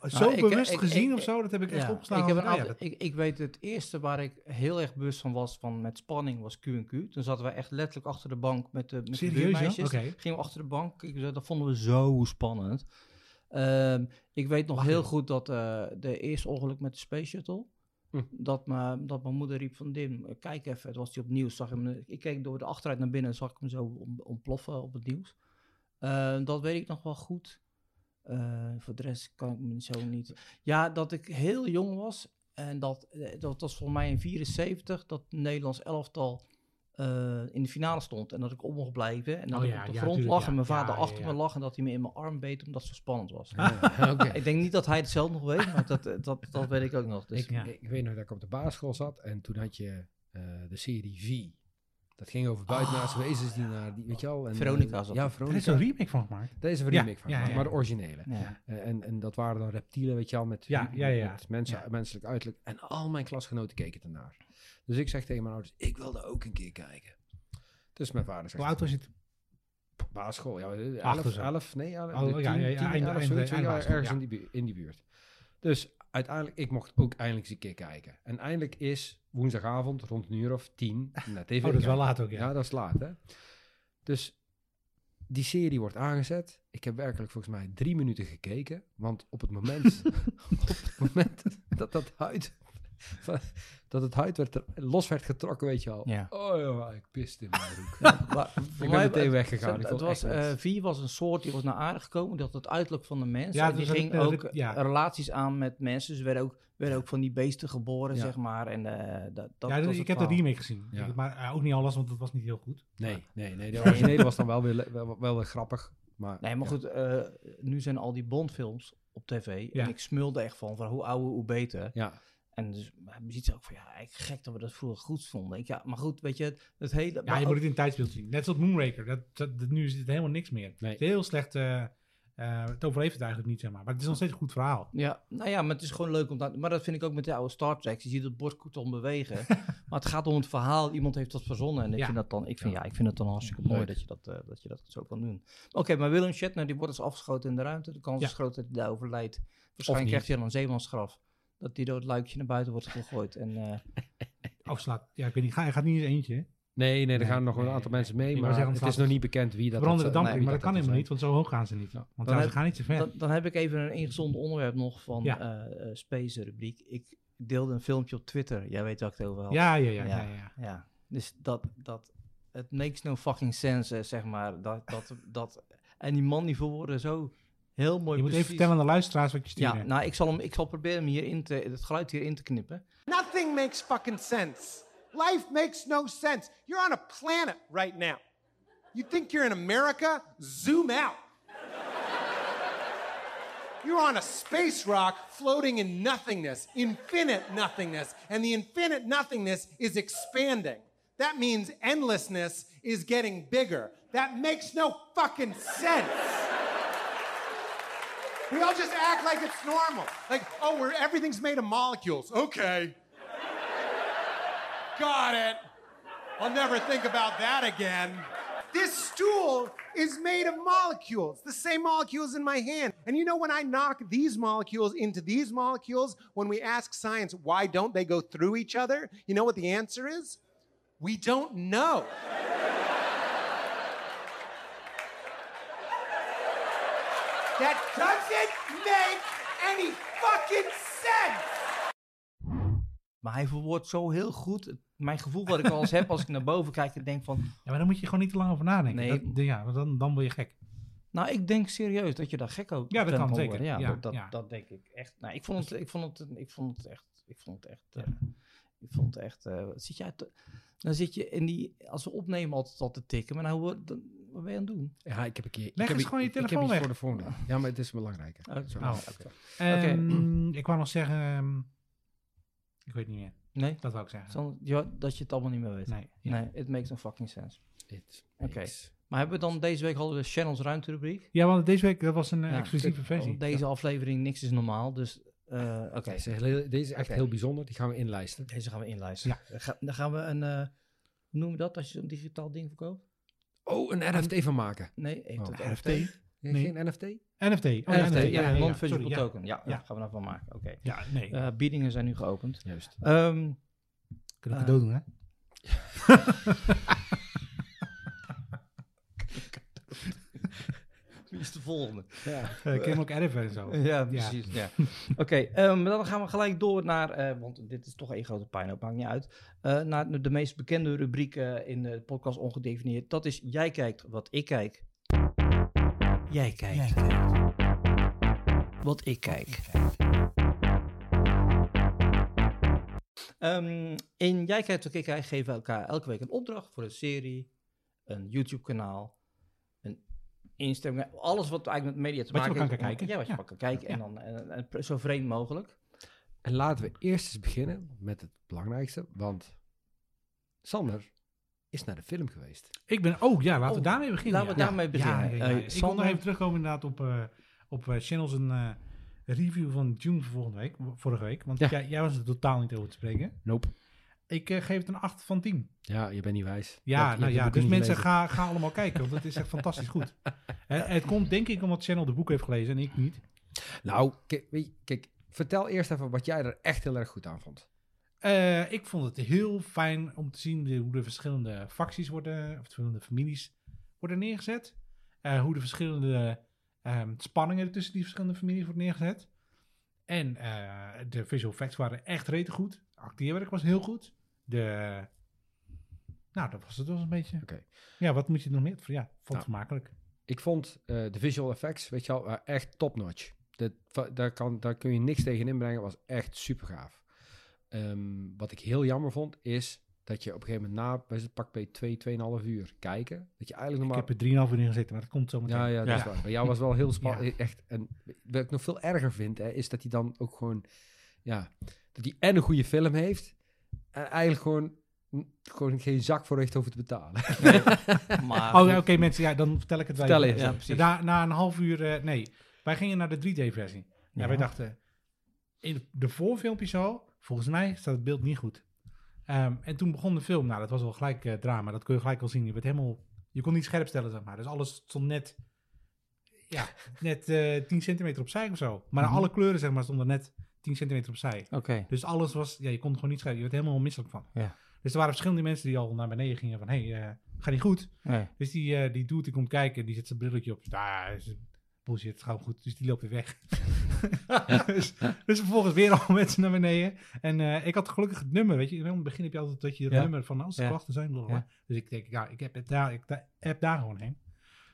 zo Nou, ik- bewust ik- gezien ik- of zo. Dat heb ik echt Ja, opgeslagen. Ik, heb ik, ik weet het eerste waar ik heel erg bewust van was van met spanning was Q&Q. Toen zaten wij echt letterlijk achter de bank met de, met de Serieus. Gingen we achter de bank. Ik, dat vonden we zo spannend. Ehm, ik weet nog Wacht heel goed dat eh, de eerste ongeluk met de Space Shuttle. Hm. Dat, me, dat mijn moeder riep van Dim, kijk even. Het was die op nieuws. Zag hem, ik keek door de achteruit naar binnen en zag ik hem zo ontploffen op het nieuws. Eh, dat weet ik nog wel goed. Eh, voor de rest kan ik me zo niet. Ja, dat ik heel jong was. En dat, eh, dat was voor mij in 74 dat Nederlands elftal eh, in de finale stond. En dat ik op mocht blijven. En dat Oh ik ja, op de ja, grond tuurlijk, lag ja. en mijn vader achter ja. me lag. En dat hij me in mijn arm beet omdat het zo spannend was. Ik denk niet dat hij het zelf nog weet, maar dat, dat, dat weet ik ook nog. Dus, Ik, Ja. ik weet nog dat ik op de basisschool zat en toen had je eh, de serie V. Dat ging over buitenaardse wezens die naar, die, weet je wel. En, Veronica Ja, er. Er is Veronica. een remake van gemaakt. Daar is een Ja, remake van, ja, gemaakt, ja. maar de originele. ja. Eh, en, en dat waren dan reptielen, weet je wel, met, Ja, ja, ja. met mensen, Ja. menselijk uiterlijk. En al mijn klasgenoten keken ernaar. Dus ik zeg tegen mijn ouders, ik wilde ook een keer kijken. Dus mijn vader Hoe zegt, oud was basisschool, ja, eh, Acht 11, of zo. 11, nee, ja, Oh, ja, 10, ja, ja, 10, eind- 11, eind- zoiets, eind ja, basisschool, ergens ja. in die, bu- in die buurt. Dus uiteindelijk, ik mocht ook eindelijk eens een keer kijken. En eindelijk is woensdagavond rond een uur of tien naar tv Oh, dat is wel laat ook, ja. Ja, dat is laat, hè. Dus die serie wordt aangezet. Ik heb werkelijk volgens mij drie minuten gekeken. Want op het moment, op het moment dat dat huid, dat het huid werd, er- los werd getrokken, weet je al. Ja. Oh ja, ik piste in mijn broek. Maar ik ben meteen weggegaan. Het, was, eh V was een soort die was naar aarde gekomen. Die had het uiterlijk van de mens. Ja, en die dus ging ook ja. relaties aan met mensen. Dus werden ook, werden ook van die beesten geboren, Ja. zeg maar. En eh, dat, dat ja, was ik het heb de verhaal. remake gezien. Maar eh, ook niet alles, want het was niet heel goed. Nee, nee, nee. De originele was dan wel weer, wel, wel weer grappig. Maar, Nee, maar ja. goed, eh, nu zijn al die Bondfilms op tv. Ja. En ik smulde echt van, van hoe ouder, hoe beter. Ja, En dus je ziet ook van, ja, eigenlijk gek dat we dat vroeger goed vonden. Ik, ja, maar goed, weet je, het, het hele... Ja, maar je ook- moet het in tijdsbeeld zien. Net zoals Moonraker. Dat, dat, dat- nu is het helemaal niks meer. Nee. Het is heel slecht. eh eh, het overleeft het eigenlijk niet, zeg maar. Maar het is nog steeds een goed verhaal. Ja, nou ja, maar het is gewoon leuk om dat... Maar dat vind ik ook met de oude Star Trek. Je ziet het bordkarton bewegen. maar het gaat om het verhaal. Iemand heeft dat verzonnen. En ik Ja. vind dat dan... Ik vind, Ja. ja. ik vind het dan hartstikke mooi Leuk. dat je dat, eh, dat je dat zo kan doen. Oké, maar Willem Shatner, die wordt dus afgeschoten in de ruimte. De kans Ja. is groot dat hij daar overlijdt. Waarschijnlijk krijgt hij dan een zeemansgraf. Dat hij door het luikje naar buiten wordt gegooid. En eh, Afslaat. Ja, ik weet niet. Ga- Hij gaat niet eens eentje. hè? nee, nee, er Nee, gaan nog een aantal nee. mensen mee. Maar zeggen, het het is nog niet bekend wie dat dat damp, wie maar dat kan dat helemaal niet, want zo hoog gaan ze niet. Ja. Want Dan ja, ze gaan niet zo ver. dan, dan heb ik even een ingezonde onderwerp nog van Ja. eh, eh, Space rubriek. Ik deelde een filmpje op Twitter. Jij weet waar ik het over had. ja, ja, ja, ja. Ja. ja, ja. Ja, dus dat, dat, het makes no fucking sense, eh, zeg maar. Dat, dat, dat, en die man die verwoordde zo heel mooi Je moet even vertellen aan de luisteraars wat je stuurde. Ja, nou, ik zal, hem, ik zal proberen hem hier in te, het geluid hierin te knippen. Nothing makes fucking sense. Life makes no sense. You're on a planet right now. You think you're in America? Zoom out. You're on a space rock floating in nothingness, infinite nothingness, and the infinite nothingness is expanding. That means endlessness is getting bigger. That makes no fucking sense. We all just act like it's normal. Like, oh, we're everything's made of molecules. Okay. Got it. I'll never think about that again. This stool is made of molecules, the same molecules in my hand. And you know, when I knock these molecules into these molecules, when we ask science why don't they go through each other, you know what the answer is? We don't know. That doesn't make any fucking sense! Maar hij verwoordt zo heel goed mijn gevoel wat ik wel eens heb als ik naar boven kijk en denk van... Ja, maar dan moet je gewoon niet te lang over nadenken. Nee. Dat, ja, want dan, dan word je gek. Nou, ik denk serieus dat je daar gek ook Ja, dat kan worden. zeker. Ja, Ja, dat, dat, ja. dat denk ik echt. Nou, ik vond het, ik vond het, ik vond het echt, ik vond het echt, eh, ik vond het echt. eh, zit jij te- dan zit je in die, als we opnemen altijd al te tikken, maar nou, dan- wat ben je aan het doen? Ja, ik heb een keer... Leg eens gewoon je ik- ik heb telefoon weg. voor de volgende. Ja, maar het is belangrijker. Oh, oh, Oké. Ehm, Ik wou nog zeggen... ehm, ik weet niet meer. Nee, Dat wou ik zeggen. Zo- ja, dat je het allemaal niet meer weet. Nee. ja. Nee, it makes no fucking sense. It Oké. Maar hebben we dan deze week hadden we de Channels ruimterubriek? Ja, want deze week dat was een eh, Ja, exclusieve dit- versie. Deze aflevering, niks is normaal, dus eh, oké. Deze, is heel- deze is echt heel bijzonder. Die gaan we inlijsten. Deze gaan we inlijsten. Ga- Dan gaan we een, eh, Hoe noem je dat als je zo'n digitaal ding verkoopt? Oh, een NFT van maken. Nee, Oh, het NFT? Nee, Nee. Geen NFT? NFT. Oh, ja, NFT, nee, ja, non-fungible ja. token. Ja, Ja. gaan we daarvan maken. Oké. Ja, nee. Eh, biedingen zijn nu geopend. Juist. Ehm, Kunnen we cadeau doen, hè? wie is de volgende? Ja. Uh, je hem ook erven en zo. Ja, precies. Ja. Oké, ehm, dan gaan we gelijk door naar, eh, want dit is toch één grote puinhoop, maakt niet uit, eh, naar de meest bekende rubriek eh, in de podcast Ongedefinieerd. Dat is Jij kijkt wat ik kijk. Jij kijkt wat ik kijk. Ehm, in Jij kijkt wat ik kijk geven we elkaar elke week een opdracht voor een serie, een YouTube kanaal, Instagram, alles wat eigenlijk met media te Wat maken wel kan heeft. kijken. Ja, wat je Ja. kan kijken. En dan eh, zo vreemd mogelijk. En laten we eerst eens beginnen met het belangrijkste. Want Sander is naar de film geweest. Ik ben... Oh ja, laten we Oh, daarmee beginnen. laten we ja. daarmee beginnen. Ja, ja, ja. Eh, ik wil Sander- nog even terugkomen inderdaad op, eh op eh, channels een eh, review van June van volgende week, vorige week. Want Ja. jij, jij was er totaal niet over te spreken. Nope. Ik eh, geef het een 8 van 10. Ja, je bent niet wijs. Ja, nou ja, dus mensen ga, ga allemaal kijken, want het is echt fantastisch goed. Eh, het komt denk ik omdat Channel de boek heeft gelezen en ik niet. Nou, kijk, vertel eerst even wat jij er echt heel erg goed aan vond. Eh, ik vond het heel fijn om te zien de- hoe de verschillende facties worden, of de verschillende families worden neergezet. Hoe de verschillende ehm, spanningen tussen die verschillende families worden neergezet. En de visual effects waren echt rete goed. Het acteerwerk was heel goed. De, nou, dat was het wel een beetje. Oké. Ja, wat moet je nog meer? Ja, vond het Nou. vermakelijk. Ik vond eh, de visual effects, weet je wel, echt top-notch. Daar, kan, daar kun je niks tegen inbrengen, was echt super gaaf. Ehm, wat ik heel jammer vond, is dat je op een gegeven moment na, bij het pak bij 2, 2,5 uur kijken, dat je eigenlijk nog Ik heb er 3,5 uur in gezeten, maar dat komt zo meteen. Ja, ja, dat Ja. is waar. Bij jou was wel heel Ja. spannend. Echt. En wat ik nog veel erger vind, hè, is dat hij dan ook gewoon, ja, dat hij en een goede film heeft, en eigenlijk gewoon, gewoon geen zak voor heeft over te betalen. Maar Oh, ja, oké mensen, ja, dan vertel ik het wel Vertel even. eens. Ja, precies. Na, na een half uur, eh, nee. Wij gingen naar de 3D-versie. Ja. Ja. wij dachten, in de voorfilmpjes al, volgens mij staat het beeld niet goed. Ehm, en toen begon de film, nou dat was wel gelijk eh, drama, dat kun je gelijk wel zien. Je werd helemaal, je kon niet scherp stellen, zeg maar. Dus alles stond net, ja, net eh 10 centimeter opzij of zo. Maar Mhm. alle kleuren, zeg maar, stonden net 10 centimeter opzij. Oké. Dus alles was, ja, je kon het gewoon niet scherp. Je werd helemaal misselijk van. Ja. Dus er waren verschillende mensen die al naar beneden gingen van, hé, hey, eh, gaat niet goed. Nee. Dus die, eh die doet, die komt kijken, die zet zijn brilletje op. Nou, is bullshit, het gaat goed. Dus die loopt weer weg. dus, dus vervolgens weer al mensen naar beneden. En eh, ik had gelukkig het nummer, weet je. In het begin heb je altijd dat je het Ja. nummer van als er Ja. klachten zijn. Ja. Dus ik denk, ja, ik heb het daar, ik app daar gewoon heen.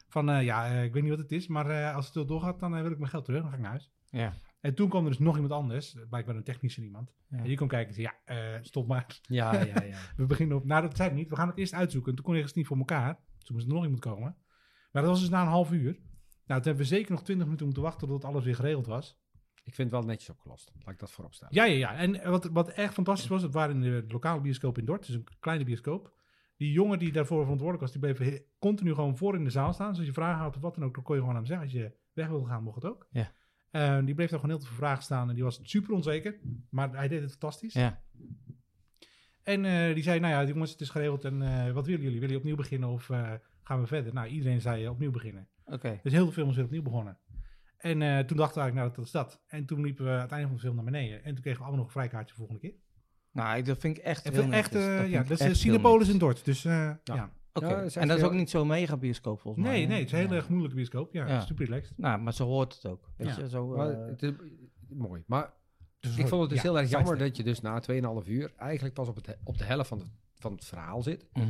Van, ja, ik weet niet wat het is, maar als het doorgaat, dan wil ik mijn geld terug. Dan ga ik naar huis. Ja. En toen kwam er dus nog iemand anders, blijkbaar een technische iemand. Ja. En die kwam kijken en zei, ja, eh, stop maar. ja, ja, ja. We beginnen op, nou dat zei ik niet, we gaan het eerst uitzoeken. En toen kon ik het niet voor elkaar. Toen moest er nog iemand komen. Maar dat was dus na een half uur. Nou, toen hebben we zeker nog twintig minuten moeten wachten tot alles weer geregeld was. Ik vind het wel netjes opgelost. Laat ik dat voorop staan. Ja, ja, ja. En wat, wat echt fantastisch was, het waren in de lokale bioscoop in Dort, dus een kleine bioscoop. Die jongen die daarvoor verantwoordelijk was, die bleef continu gewoon voor in de zaal staan. Dus als je vragen had of wat dan ook, dan kon je gewoon aan hem zeggen. Als je weg wilde gaan, mocht het ook. Ja. Eh, die bleef daar gewoon heel veel vragen staan en die was super onzeker. Maar hij deed het fantastisch. Ja. En eh, die zei, nou ja, jongens, het is geregeld en eh, wat willen jullie? Willen jullie opnieuw beginnen of eh, gaan we verder? Nou, iedereen zei opnieuw beginnen. Oké. Dus heel de film is weer opnieuw begonnen. En toen dachten we eigenlijk, nou, dat is dat. En toen liepen we aan het einde van de film naar beneden. En toen kregen we allemaal nog een vrijkaartje de volgende keer. Nou, ik- dat vind ik echt En heel veel echt, vind ja, dat is de heel Cinepolis in Dort. Dus ja. Oké. Ja, en dat is ook heel- niet zo'n mega bioscoop volgens mij. Nee, nee, het is een hele Ja. gemoedelijke bioscoop. Ja, Ja. super relaxed. Nou, maar zo hoort het ook. Weet Ja. je, zo... Maar eh, het is, mooi. Maar Dus ik vond het dus ja, heel erg jammer dat je dus na 2,5 uur eigenlijk pas op, het, op de helft van, het van het verhaal zit. mhm.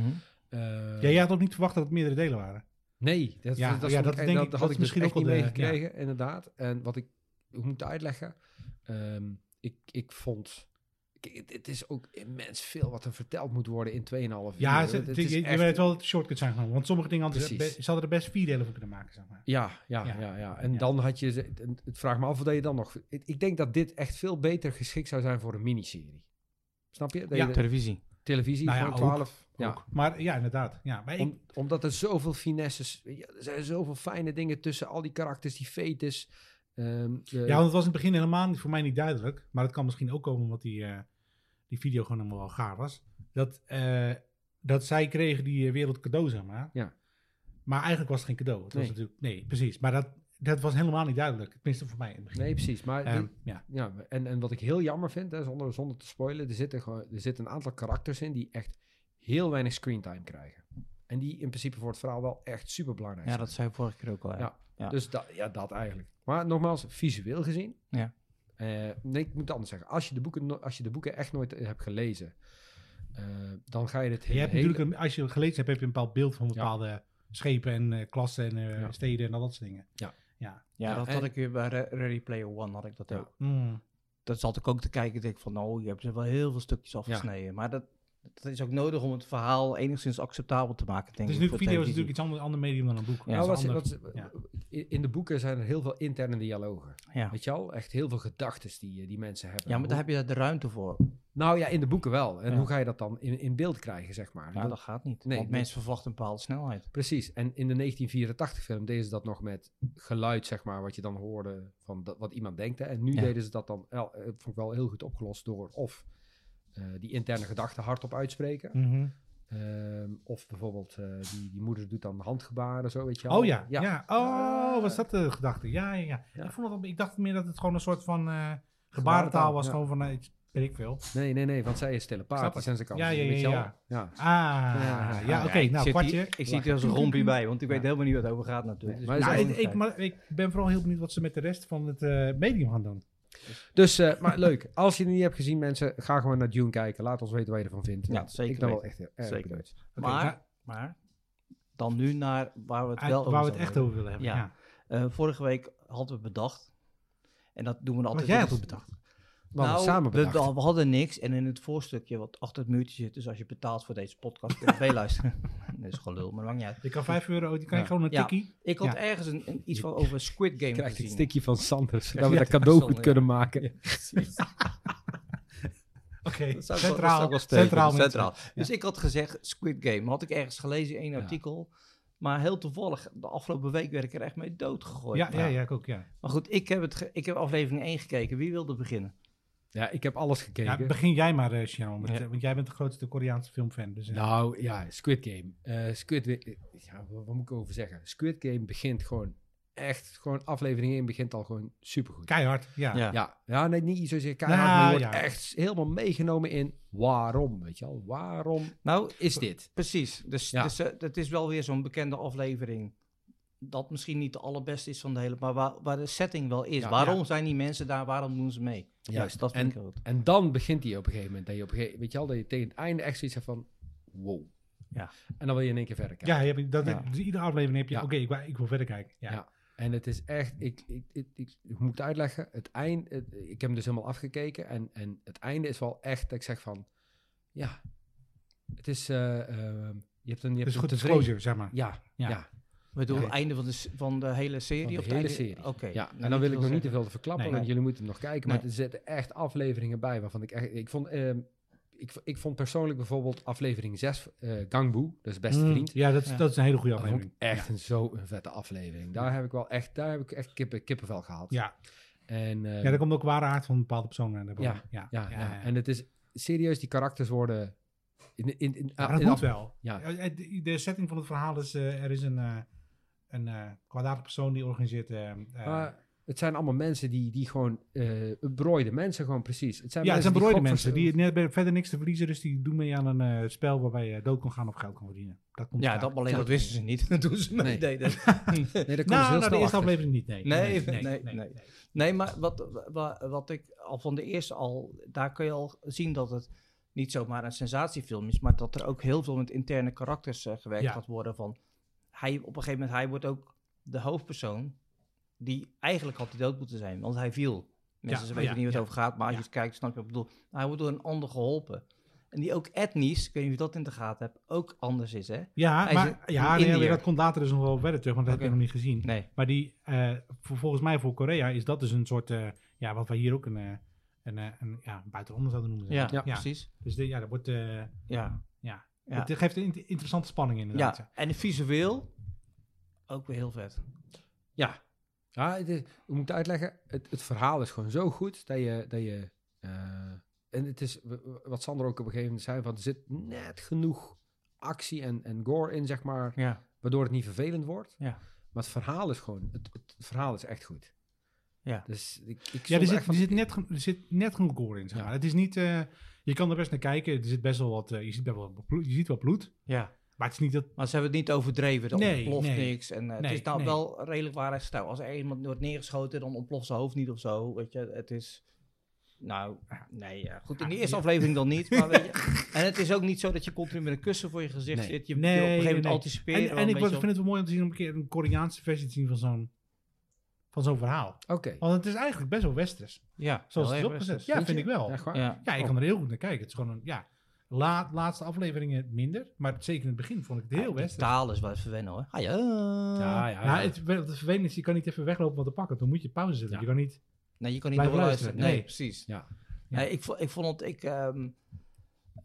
Eh, Ja, jij had ook niet verwacht dat het meerdere delen waren. Nee, dat, Ja, dat, ja, dat ik- denk dat ik- had ik is misschien ook niet de- meegekregen, inderdaad. En wat ik hoe moet uitleggen, ehm, ik, ik vond... kijk, Het, het is ook immens veel wat er verteld moet worden in 2,5 uur. Ja, Het- het je, is je echt- weet wel dat shortcuts zijn genomen. Want sommige dingen hadden ze, Precies. be- ze hadden er best vier delen van kunnen maken, zeg maar. Ja, ja, Ja. ja. ja, En Ja. dan had je... Het vraagt me af wat je dan nog... Ik, ik denk dat dit echt veel beter geschikt zou zijn voor een miniserie. Snap je? Dat Ja. je de Televisie. televisie Nou ja, voor ook. 12... Ja, Ook. Maar ja, inderdaad. Ja, maar ik, omdat er zoveel finesses... Er zijn zoveel fijne dingen tussen al die karakters, die fetus... ehm, de- ja, want het was in het begin helemaal niet, voor mij niet duidelijk. Maar het kan misschien ook komen omdat die, eh, die video gewoon helemaal wel gaar was. Dat eh, dat zij kregen die eh, wereld cadeau, zeg maar. Ja. Maar eigenlijk was het geen cadeau. Het was Nee. natuurlijk, nee, precies. Maar dat, dat was helemaal niet duidelijk. Tenminste voor mij in het begin. Nee, precies. Maar Ehm, ja. ja, en, en wat ik heel jammer vind, hè, zonder, zonder te spoilen, er zitten, gewoon, er zitten een aantal karakters in die echt heel weinig screentime krijgen. En die in principe voor het verhaal wel echt super belangrijk Ja, zijn. dat zei ik vorige keer ook al. Ja. Ja. Ja. Dus dat, ja, dat eigenlijk. Maar nogmaals, visueel gezien. Ja. eh, nee, ik moet het anders zeggen. Als je de boeken, no- als je de boeken echt nooit eh, hebt gelezen, eh, dan ga je dit Je hebt natuurlijk, een, als je het gelezen hebt, heb je een bepaald beeld van Ja. bepaalde schepen en eh, klassen en eh, Ja. steden en al dat soort dingen. Ja. Ja. Ja, Ja, dat en- had ik weer bij Re- Ready Player One, had ik dat Ja. ook. Mm. Dat zat ik ook te kijken, denk ik van, nou, je hebt er wel heel veel stukjes afgesneden. Maar dat, dat is ook nodig om het verhaal enigszins acceptabel te maken, denk ik. natuurlijk, voor video is natuurlijk iets ander, ander medium dan een boek. Ja, Nou, wat, ander- wat- ja. in- de boeken zijn er heel veel interne dialogen. Ja. Weet je al? Echt heel veel gedachten die, die mensen hebben. ja, maar Hoe- daar heb je de ruimte voor. Nou ja, in de boeken wel. En Ja. hoe ga je dat dan in, in beeld krijgen, zeg maar? Ja, Dat- gaat niet. Nee, want mensen verwachten een bepaalde snelheid. Precies. En in de 1984 film deden ze dat nog met geluid, zeg maar, wat je dan hoorde van dat, wat iemand denkt. Hè. En nu Ja. deden ze dat dan, wel, eh, vond ik wel heel goed opgelost door of eh, die interne gedachten hardop uitspreken. Mhm. Ehm, of bijvoorbeeld eh, die, die moeder doet dan handgebaren, zo weet je wel. Oh ja, ja. Oh, Eh, was dat de gedachte? Ja, ja, ja. Ja. Ik, vond het, ik dacht meer dat het gewoon een soort van eh, gebarentaal was. ja. Gewoon van, eh, iets- weet ik veel. Nee, nee, nee, want zij is telepathisch ik. en ze kan. Ja, ja, ja, ja. ja. Ah, ja, Ja, oké. nou, kwartje. ik zit hier als een rompie bij, want ik weet helemaal niet wat het over gaat natuurlijk. Maar Dus Nou, ik, ik, maar ik ben vooral heel benieuwd wat ze met de rest van het eh, medium gaan doen. Dus, eh, maar leuk. Als je het niet hebt gezien, mensen, ga gewoon naar Dune kijken. Laat ons weten wat je ervan vindt. Ja, zeker Ik ben wel weten. echt heel erg Zeker benieuwd. Oké, maar, maar dan nu naar waar we het uit- wel over waar we het echt over willen hebben. Ja. Ja. Eh, vorige week hadden we bedacht, en dat doen we dan Wat altijd... jij had het bedacht. We hadden nou, samen we, bedacht. we hadden niks en in het voorstukje wat achter het muurtje zit, dus als je betaalt voor deze podcast, kun je luisteren. Dat is gelul, maar dat maakt niet uit. Je kan 5 euro, die kan je Ja. gewoon een Ja. tikkie. Ik had Ja. ergens een, een- iets van over Squid Game krijgt het gezien. stikje van Sanders, zodat Ja, we dat ja, cadeau goed kunnen ja. maken. Ja, precies. Oké, Dat dat centraal. wel centraal, centraal. Dus ik had gezegd Squid Game. Had ik ergens gelezen in één Ja. artikel. Maar heel toevallig, de afgelopen week werd ik er echt mee doodgegooid. Ja, ja, Maar- ja, ik ook, ja. Maar goed, ik heb, het ge- ik heb aflevering 1 gekeken. Wie wilde beginnen? Ja, ik heb alles ja. gekeken. Begin jij maar, eh Sharon, met, Ja. eh, want jij bent de grootste Koreaanse filmfan. Dus, eh, Nou ja, Squid Game. Eh, Squid Wa- ja, wat, wat moet ik over zeggen? Squid Game begint gewoon echt, gewoon aflevering 1 begint al gewoon supergoed. keihard, ja. Ja. Ja, ja nee, niet zozeer keihard, Nou, maar je wordt ja. echt helemaal meegenomen in waarom, weet je wel. Waarom Nou, is dit? precies. Dus, Ja. dus het is wel weer zo'n bekende aflevering. Dat misschien niet de allerbeste is van de hele, maar waar, waar de setting wel is. Ja, waarom ja. zijn die mensen daar? Waarom doen ze mee? Juist. dat vind En- ik goed. En dan begint hij op een gegeven moment. Dat je op een gegeven, weet je wel, dat je tegen het einde echt zoiets hebt van, wow. Ja. En dan wil je in één keer verder kijken. Ja, je hebt, dat, Ja. dus iedere aflevering heb je, Ja. oké, ik, wil- ik wil verder kijken. Ja. Ja. En het is echt, ik, ik, ik, ik, ik moet het uitleggen. Het eind, het- ik heb hem dus helemaal afgekeken. En, en het einde is wel echt dat ik zeg van, ja, het is, eh, eh, je hebt een, je Dus hebt een goed tevreden- disclosure, zeg maar. Ja, ja. Ja. Ja. Ja. het einde van de, van de hele serie? Van de hele serie. Oké. Ja, en dan wil ik nog niet te veel te verklappen, Nee. want jullie moeten hem nog kijken. Maar Nee. er zitten echt afleveringen bij waarvan ik echt... Ik vond, ehm, ik, ik vond persoonlijk bijvoorbeeld aflevering 6, eh Gangbu, dat is beste Mm, vriend. Ja, dat is, Ja. dat is een hele goede Dat vond aflevering. ik echt een, zo een vette aflevering. Daar heb ik wel echt, daar heb ik echt kippen, kippenvel gehad. Ja. En, ehm, ja, daar komt ook ware aard van bepaalde personen naar boven. Ja, ja, ja, ja, en het is serieus, die karakters worden... In, in, in, Maar dat in moet af- wel. Ja. De, de setting van het verhaal is, eh, er is een, eh een eh kwaadaardige persoon die organiseert... eh, eh, Maar het zijn allemaal mensen die, die gewoon... eh berooide mensen gewoon precies. Het zijn ja, het zijn berooide gok- mensen die net verder niks te verliezen, dus die doen mee aan een eh, spel waarbij je dood kan gaan of geld kan verdienen. Dat komt Ja, dat, alleen Ja. dat wisten ze niet. Dat doen ze mee. Nee. deden. Nee, daar komen ze Nou, heel nou, de eerste achter. aflevering niet, nee. Nee, nee, nee. Nee, maar wat, wat, wat ik al van de eerste al, daar kun je al zien dat het niet zomaar een sensatiefilm is, maar dat er ook heel veel met interne karakters gewerkt Ja. gaat worden. Van hij, op een gegeven moment, hij wordt ook de hoofdpersoon die eigenlijk had hij dood moeten zijn, want hij viel. Mensen Ja, weten ja, niet wat ja. het over gaat, maar als Ja. je het kijkt, snap je wat ik bedoel. Hij wordt door een ander geholpen. En die ook etnisch, ik weet niet of je dat in de gaten hebt, ook anders is, hè? Ja, Hij maar is ja, nee, dat komt later dus nog wel verder terug, want dat heb ik nog niet gezien. Nee. Maar die, voor- volgens mij voor Korea is dat dus een soort, eh, ja, wat wij hier ook een, eh, een, een ja, buitenander zouden noemen. Ja, maar. precies. Dus de, ja, dat wordt, Ja. ja. Ja. Het geeft een int- interessante spanning inderdaad. Ja, en visueel ook weer heel vet. Ja, ja het is, we moeten uitleggen, het, het verhaal is gewoon zo goed dat je, dat je eh, en het is, wat Sander ook op een gegeven moment zei, van er zit net genoeg actie en, en gore in, zeg maar. Ja. Waardoor het niet vervelend wordt. Ja. Maar het verhaal is gewoon, het, het, verhaal is echt goed. Ja. Dus ik, ik Ja, er zit, er, zit net, er zit net genoeg gore in. Zeg Ja. maar. Het is niet, eh, je kan er best naar kijken. Er zit best wel wat, eh, je, ziet best wel wat bloed, je ziet wel bloed. ja. Maar het is niet dat... Maar ze hebben het niet overdreven. Er Nee, ontploft nee. niks. En eh, Nee, het is nou wel redelijk waar. Als er iemand wordt neergeschoten, dan ontploft zijn hoofd niet of zo. Weet je, het is... Nou, nee, ja. goed. In de eerste aflevering dan niet. Maar weet je, en het is ook niet zo dat je continu met een kussen voor je gezicht Nee. zit. Je, Nee, je op een gegeven moment nee. anticiperen. En, en ik vind het wel mooi om te zien om een keer een Koreaanse versie te zien van zo'n van zo'n verhaal. Oké. Want het is eigenlijk best wel westers. Ja, Zoals heel het is opgezet. Ja, vind ik wel. Ja. Ja, ik kan er heel goed naar kijken. Het is gewoon een, ja, laat, laatste afleveringen minder. Maar zeker in het begin vond ik het heel Ja, westers. taal is wel even wennen hoor. Ah, ja. Ja, ja, Nou, ja. het, het vervelende is, je kan niet even weglopen wat te pakken. Dan moet je pauze zetten. Ja. Je kan niet... Nee, je kan niet doorluisteren. luisteren. Nee, Nee. precies. Ja. Nee, ik, ik vond het, ik, ehm,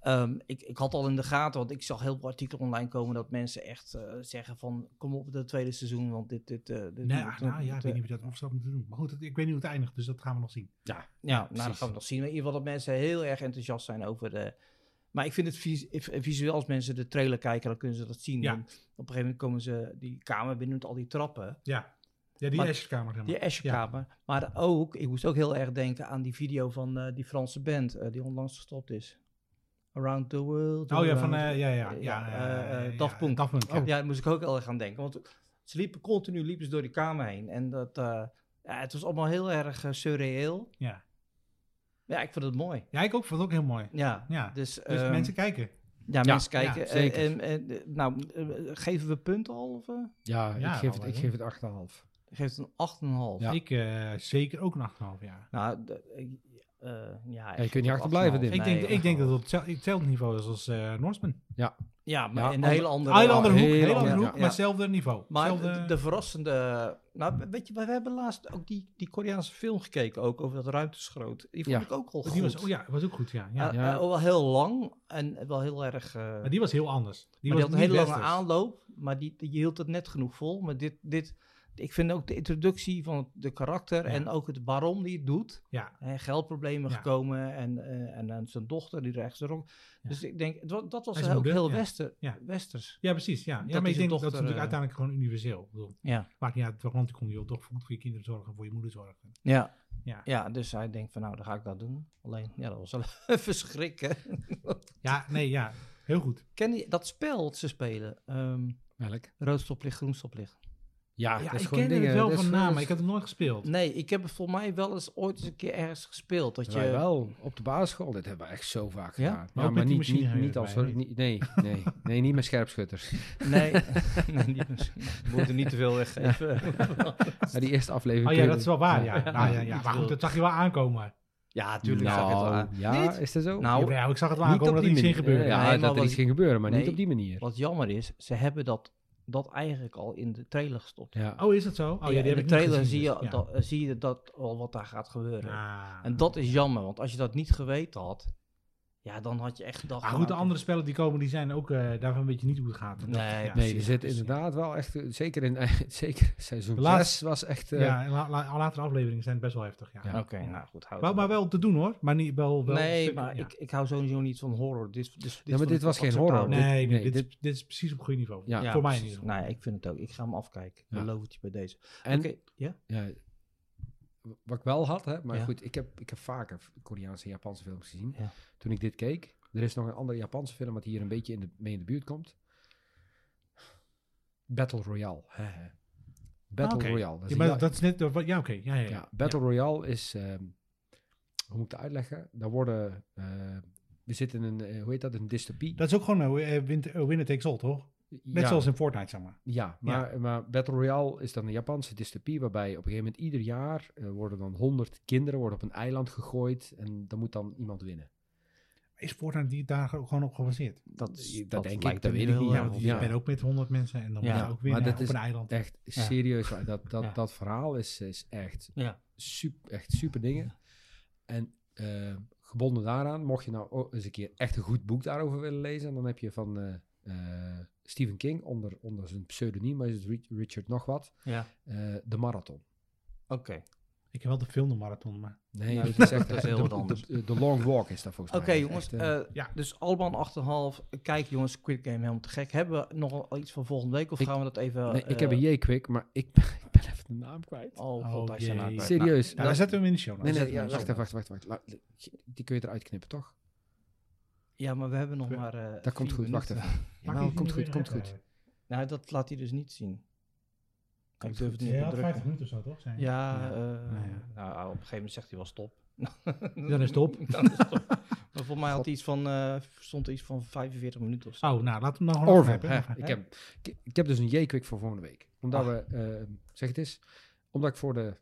ehm, ik, ik had al in de gaten, want ik zag heel veel artikelen online komen dat mensen echt eh, zeggen van, kom op het tweede seizoen, want dit, dit, eh, dit, nou, dit- ja, ik weet niet of je dat of zou moeten doen. Maar goed, het- ik weet niet hoe het eindigt. Dus dat gaan we nog zien. Ja, Ja, nou, precies. gaan we nog zien. Maar in ieder geval dat mensen heel erg enthousiast zijn over de... Maar ik vind het vis- eh, visueel, als mensen de trailer kijken, dan kunnen ze dat zien. Ja. Op een gegeven moment komen ze die kamer binnen met al die trappen. Ja, ja die zeg maar. Die Asherkamer. Maar ook, ik moest ook heel erg denken aan die video van eh, die Franse band eh, die onlangs gestopt is. Around the World. Oh ja, van... Eh, ja, ja, Ja, ja. eh, eh, eh, ja, Daft Punk. Daft Punk, ja. Ja, daar moest ik ook heel erg aan denken. Want ze liepen continu liepen ze door die kamer heen. En dat, eh, ja, het was allemaal heel erg surreëel. Ja. Ja, ik vond het mooi. Ja, ik ook, vond het ook heel mooi. Ja, Ja, dus, Dus ehm, mensen kijken. ja, Ja, mensen kijken. ja, zeker. en, en, nou, geven we punten al? Of? Ja, Ja, ik, geef het, ik geef het 8,5. Geeft het een 8,5. Ja. Ik eh, zeker ook een 8,5 jaar. Nou, de- eh, ja, je ik kunt niet achterblijven, 8,5. Dim. Ik denk, ik denk dat het 8,5. op hetzelfde, niveau is als eh Norseman. Ja, maar Ja, in een hele andere... Hoek, heel andere hoek, maar hetzelfde niveau. Maar de, de verrassende... Nou, weet je, we hebben laatst ook die, die Koreaanse film gekeken, ook over dat ruimteschroot. Die vond Ja. ik ook al goed. die was, oh ja, was ook goed, ja. ja. Eh, wel heel lang en wel heel erg... eh, maar die was heel anders. Die maar die was had een hele lange aanloop, maar die, die hield het net genoeg vol. Maar dit, dit, ik vind ook de introductie van de karakter Ja. en ook het waarom die het doet. Ja, Hè, geldproblemen Ja. gekomen en, eh, en, zijn dochter die rechts erop. Ja. Dus ik denk, wa- dat was ook heel wester, Ja. westers. ja precies. Ja. Ja, Dat maar ik denk een dat is dochter, natuurlijk eh, uiteindelijk gewoon universeel. Bedoel, Ja. maakt niet uit welk land je komt, je wilt toch goed voor je kinderen zorgen, voor je moeder zorgen. Ja. Ja, ja, dus hij denkt van nou, dan ga ik dat doen. Alleen, ja, dat was wel even schrikken. ja nee, ja. Heel goed. Ken je dat spel dat ze spelen? Ehm Welk? rood stoplicht, groen stoplicht. Ja, Ja, dat is ik gewoon ken dingen. het wel van naam, maar ik heb het nooit gespeeld. Nee, ik heb het volgens mij wel eens ooit eens een keer ergens gespeeld. Dat Wij je, wel, op de basisschool. Dit hebben we echt zo vaak Ja? gedaan. Maar Ja, niet, niet, niet als... niet- nee, nee, nee, niet met scherpschutters. Nee, nee niet misschien. We moeten niet te veel weggeven. Ja, die eerste aflevering... Oh ja, dat is wel waar, ja. Ja. Nou, ja, ja. Maar goed, dat zag je wel aankomen. ja, tuurlijk zag ik het wel Nou, aan. ja, Niet? is dat zo? Nou, Ja, ik zag het wel aankomen dat er iets in manier. gebeurde. Ja, Nee, dat er iets ging gebeuren, maar niet nee. op die manier. Wat jammer is, ze hebben dat, dat eigenlijk al in de trailer gestopt. Ja. Oh, is dat zo? Oh, ja, die in de trailer gezien, zie, je, dus, ja. dat, eh, zie je dat al wat daar gaat gebeuren. Ah. En dat is jammer, want als je dat niet geweten had, ja, dan had je echt gedacht... Maar van, goed, de nou, andere spellen die komen, die zijn ook, eh, daarvan weet je niet hoe het gaat. Nee, ja. Nee, er zit inderdaad wel echt... eh, Zeker in zeker seizoen De 6 laatste- was echt... eh, Ja, en la, la- latere afleveringen zijn best wel heftig, ja. Ja. Oké, nou goed. houd Maar, maar wel te doen hoor, maar niet wel... wel nee, stukken, maar ja. ik, ik hou sowieso niet van horror. Dit, dit, dit maar vond dit was geen horror. Nee, nee, Nee, dit, is, dit is precies op goed niveau. Ja. Ja, voor mij geval. Nee, ik vind het ook. Ik ga hem afkijken. Ja. Beloof het je bij deze. En Oké, ja? ja, wat ik wel had, hè, maar Ja. goed, ik heb, ik heb vaker Koreaanse en Japanse films gezien. Ja. Toen ik dit keek, er is nog een andere Japanse film wat hier een beetje in de, mee in de buurt komt. Battle Royale. Battle Oké. Royale. Dat is Ja, een maar dat is net... Ja, oké. Ja, ja, ja. ja, Battle Royale is, ehm, hoe moet ik het uitleggen? Daar worden, eh, we zitten in een, eh, hoe heet dat, een dystopie. Dat is ook gewoon eh, win, eh, winner takes all, toch? Net ja, zoals in Fortnite, zeg maar. Ja, maar, maar Battle Royale is dan een Japanse dystopie waarbij op een gegeven moment ieder jaar eh, worden dan 100 kinderen worden op een eiland gegooid en dan moet dan iemand winnen. Is Fortnite die daar gewoon op gebaseerd? Dat, dat denk ik, dat weet ik niet. Ja, want je Ja. bent ook met 100 mensen en dan Ja, moet je ook maar winnen dat op is een eiland. Echt Ja. serieus, dat, dat, Ja. dat verhaal is, is echt, Ja. super, echt super dingen. En eh, gebonden daaraan, mocht je nou eens een keer echt een goed boek daarover willen lezen, dan heb je van eh, eh, Stephen King, onder, onder zijn pseudoniem, maar is het Ri- Richard nog wat, Ja, eh, De Marathon. oké. Ik heb wel de filmmarathon, maar... Nee, Nou, het is echt dat is de- heel wat de- anders. De, de long walk is dat volgens Oké mij. jongens, Echt, eh, eh, ja. dus Alban 8,5. Kijk jongens, Squid Game helemaal te gek. Hebben we nog al iets van volgende week of Ik- gaan we dat even... nee, ik heb een J-Quick, maar ik, ik ben even de naam kwijt. Oh Oh, god, hij is zijn jee. naam kwijt. Serieus. Dat- dan zetten we hem in de show. nee, nee, ja, wacht wacht, wacht, wacht. La- Die kun je eruit knippen, toch? Ja, maar we hebben nog We- maar... eh, Dat komt goed, wacht minuten. even. Ja, je nou, komt goed, komt goed. Nou, dat laat hij dus niet zien. Ik durf het niet Ja, te 50 drukken. minuten of zo, toch? Zijn Ja, Ja. eh, Nou ja. nou, op een gegeven moment zegt hij wel stop. Dan is het op. Dan is het op. Maar volgens mij had hij iets van, eh, stond iets van 45 minuten of zo. Oh, nou, laten we hem nou gewoon afknippen. hè. Ik, heb, ik, ik heb dus een J-Quick voor volgende week. Omdat Ah. we, eh, zeg het eens, omdat ik voor de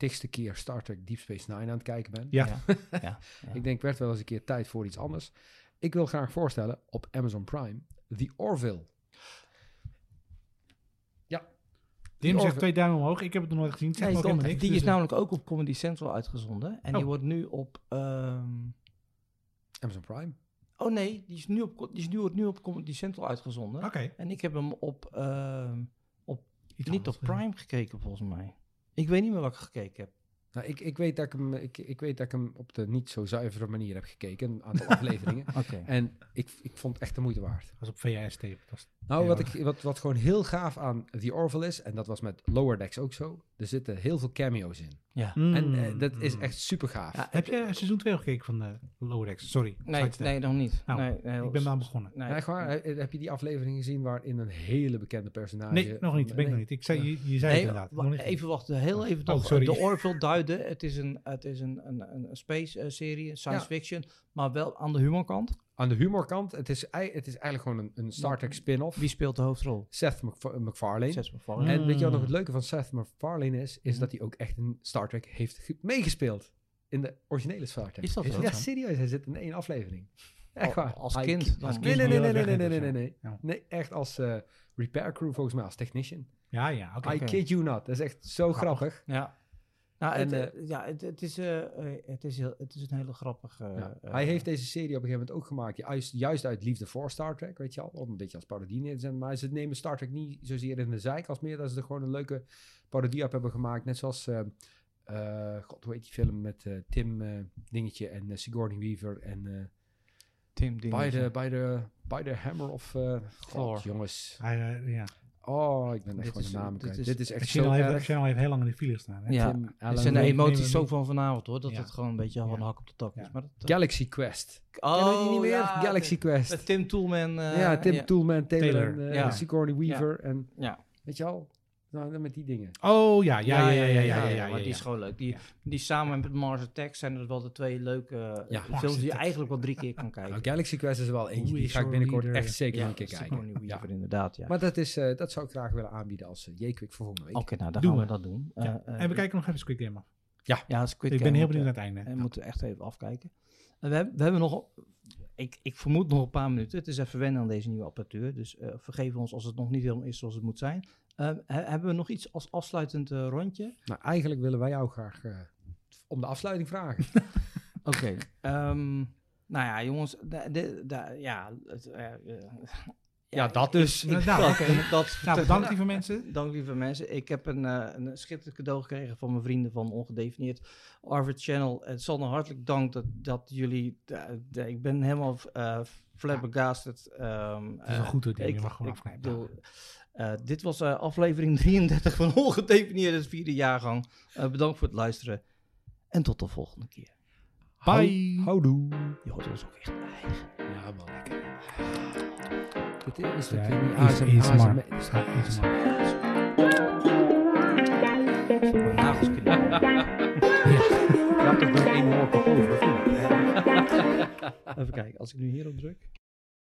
tigste keer Star Trek Deep Space Nine aan het kijken ben. Ja. Ja. ja. ja. Ik denk, werd wel eens een keer tijd voor iets anders. Ik wil graag voorstellen op Amazon Prime, The Orville. Dim Orville. zegt twee duimen omhoog. Ik heb het nog nooit gezien. Nee, niks. die is dus, eh, namelijk ook op Comedy Central uitgezonden. En die Oh. wordt nu op... ehm, Amazon Prime. oh nee, die is nu op, die is nu, nu op Comedy Central uitgezonden. Oké. En ik heb hem op, ehm, iets niet op Prime gekeken volgens mij. Ik weet niet meer wat ik gekeken heb. Nou, ik, ik, weet dat ik, hem, ik, ik weet dat ik hem op de niet zo zuivere manier heb gekeken. Een aantal afleveringen. Oké. En ik, ik vond het echt de moeite waard. Dat was op VHS-tape. Was- Nou, wat, ik, wat, wat gewoon heel gaaf aan The Orville is, en dat was met Lower Decks ook zo, er zitten heel veel cameo's in. Ja. En eh, Mm, dat is echt super gaaf. Ja, Heb je seizoen 2 gekeken van de Lower Decks? Sorry. Nee, nee, nog niet. Nou, nee, nee, Ik ben daar begonnen. Nee, Ja, echt waar? He- Heb je die aflevering gezien waarin een hele bekende personage... Nee, nog niet. Ben ik nog niet. Ik zei, je, je zei Nee, het inderdaad. wa- Nog niet. even wachten, heel even Oh, sorry. de Orville duiden. Het is een, het is een, een, een een space eh, serie, een science Ja. fiction, maar wel aan de humorkant. Aan de humorkant, het is, het is eigenlijk gewoon een, een Star Trek spin-off. Wie speelt de hoofdrol? Seth MacFa- MacFarlane. Seth MacFarlane. En weet je wat nog Mm. het leuke van Seth MacFarlane is? Is Mhm. dat hij ook echt in Star Trek heeft ge- meegespeeld. In de originele Star Trek. Is dat? Ja, serieus. Hij zit in één aflevering. Echt Al- waar. als kind? Als Nee, kind nee, nee, nee, nee, nee, nee, nee, nee. Ja. Nee, echt als eh, repair crew volgens mij, als technician. Ja, ja. Oké. I kid you not. Dat is echt zo grappig. Ja. Nou, En, het, eh, ja, het, het, is, eh, eh, het, is heel, het is een hele grappige... Ja. eh, hij heeft deze serie op een gegeven moment ook gemaakt. Juist, juist uit liefde voor Star Trek, weet je al. Om een beetje als parodie neer te zetten. Maar ze nemen Star Trek niet zozeer in de zijk. Als meer dat ze er gewoon een leuke parodie op hebben gemaakt. Net zoals... eh, eh, God, hoe heet die film met eh, Tim eh, Dingetje en eh, Sigourney Weaver en eh Tim by, Dingetje. the, by, the, by the Hammer of uh, Thor. God, jongens. Eh, ja. Oh, ik ben echt Dit gewoon is- de naam dit kwijt. is- Dit is echt zo heeft, erg. Channel heeft heel lang in de file gestaan. Hè? Ja, Allen zijn de emoties ook van vanavond hoor, dat Ja. het gewoon een beetje van Ja. hak op de tak is. Ja. Maar dat, Galaxy Quest. oh, we die niet meer? ja, Galaxy Quest. Met Tim Toolman. eh, ja, Tim. Toolman, Taylor, Taylor. en eh, Ja. Sigourney Weaver. En Ja. weet je al? Nou, met die dingen. Oh ja, ja, ja, ja, ja, ja. ja, ja, ja maar die is gewoon leuk. Die, die samen met Mars Attack zijn er wel de twee leuke eh, films die je eigenlijk wel drie keer kan kijken. Galaxy Quest is wel eentje. Die ga ik binnenkort echt zeker een keer kijken. Ja, inderdaad. Ja. Maar dat, is, eh, dat zou ik graag willen aanbieden als eh, J-Quick voor volgende week. Oké, nou dan gaan we. dat doen. En we kijken nog even Squid Game af. Ja, ja Squid ik ben heel benieuwd naar het einde. En we moeten echt even afkijken. We hebben, we hebben nog ik, ik, vermoed nog een paar minuten. Het is even wennen aan deze nieuwe apparatuur. Dus uh, vergeef ons als het nog niet helemaal is zoals het moet zijn. Eh, he- hebben we nog iets als afsluitend eh, rondje? Nou, eigenlijk willen wij jou graag eh, om de afsluiting vragen. Oké. ehm, nou ja, jongens. de- ja, het, eh, ja, dat dus. Nou, dat, Nou, bedankt lieve mensen. Dank lieve mensen. Ik heb een, eh, een schitterend cadeau gekregen van mijn vrienden van Ongedefinieerd Arvid Channel. Het zal hartelijk dank dat, dat jullie... ik ben helemaal uh, flabbergasted. ehm, Het is eh, goed die ik- je mag gewoon ik afknijpen. Eh, dit was eh, aflevering 33 van Ongedefinieerd, het vierde jaargang. Eh, bedankt voor het luisteren. En tot de volgende keer. Bye. Houdoe. Je hoort ons ook echt eigen. Ja, man. Dit is Ja, toch niet is-. ASM Ja, ASMR. Mijn nagels knippen. Nog één over? Even kijken, als ik nu hierop druk.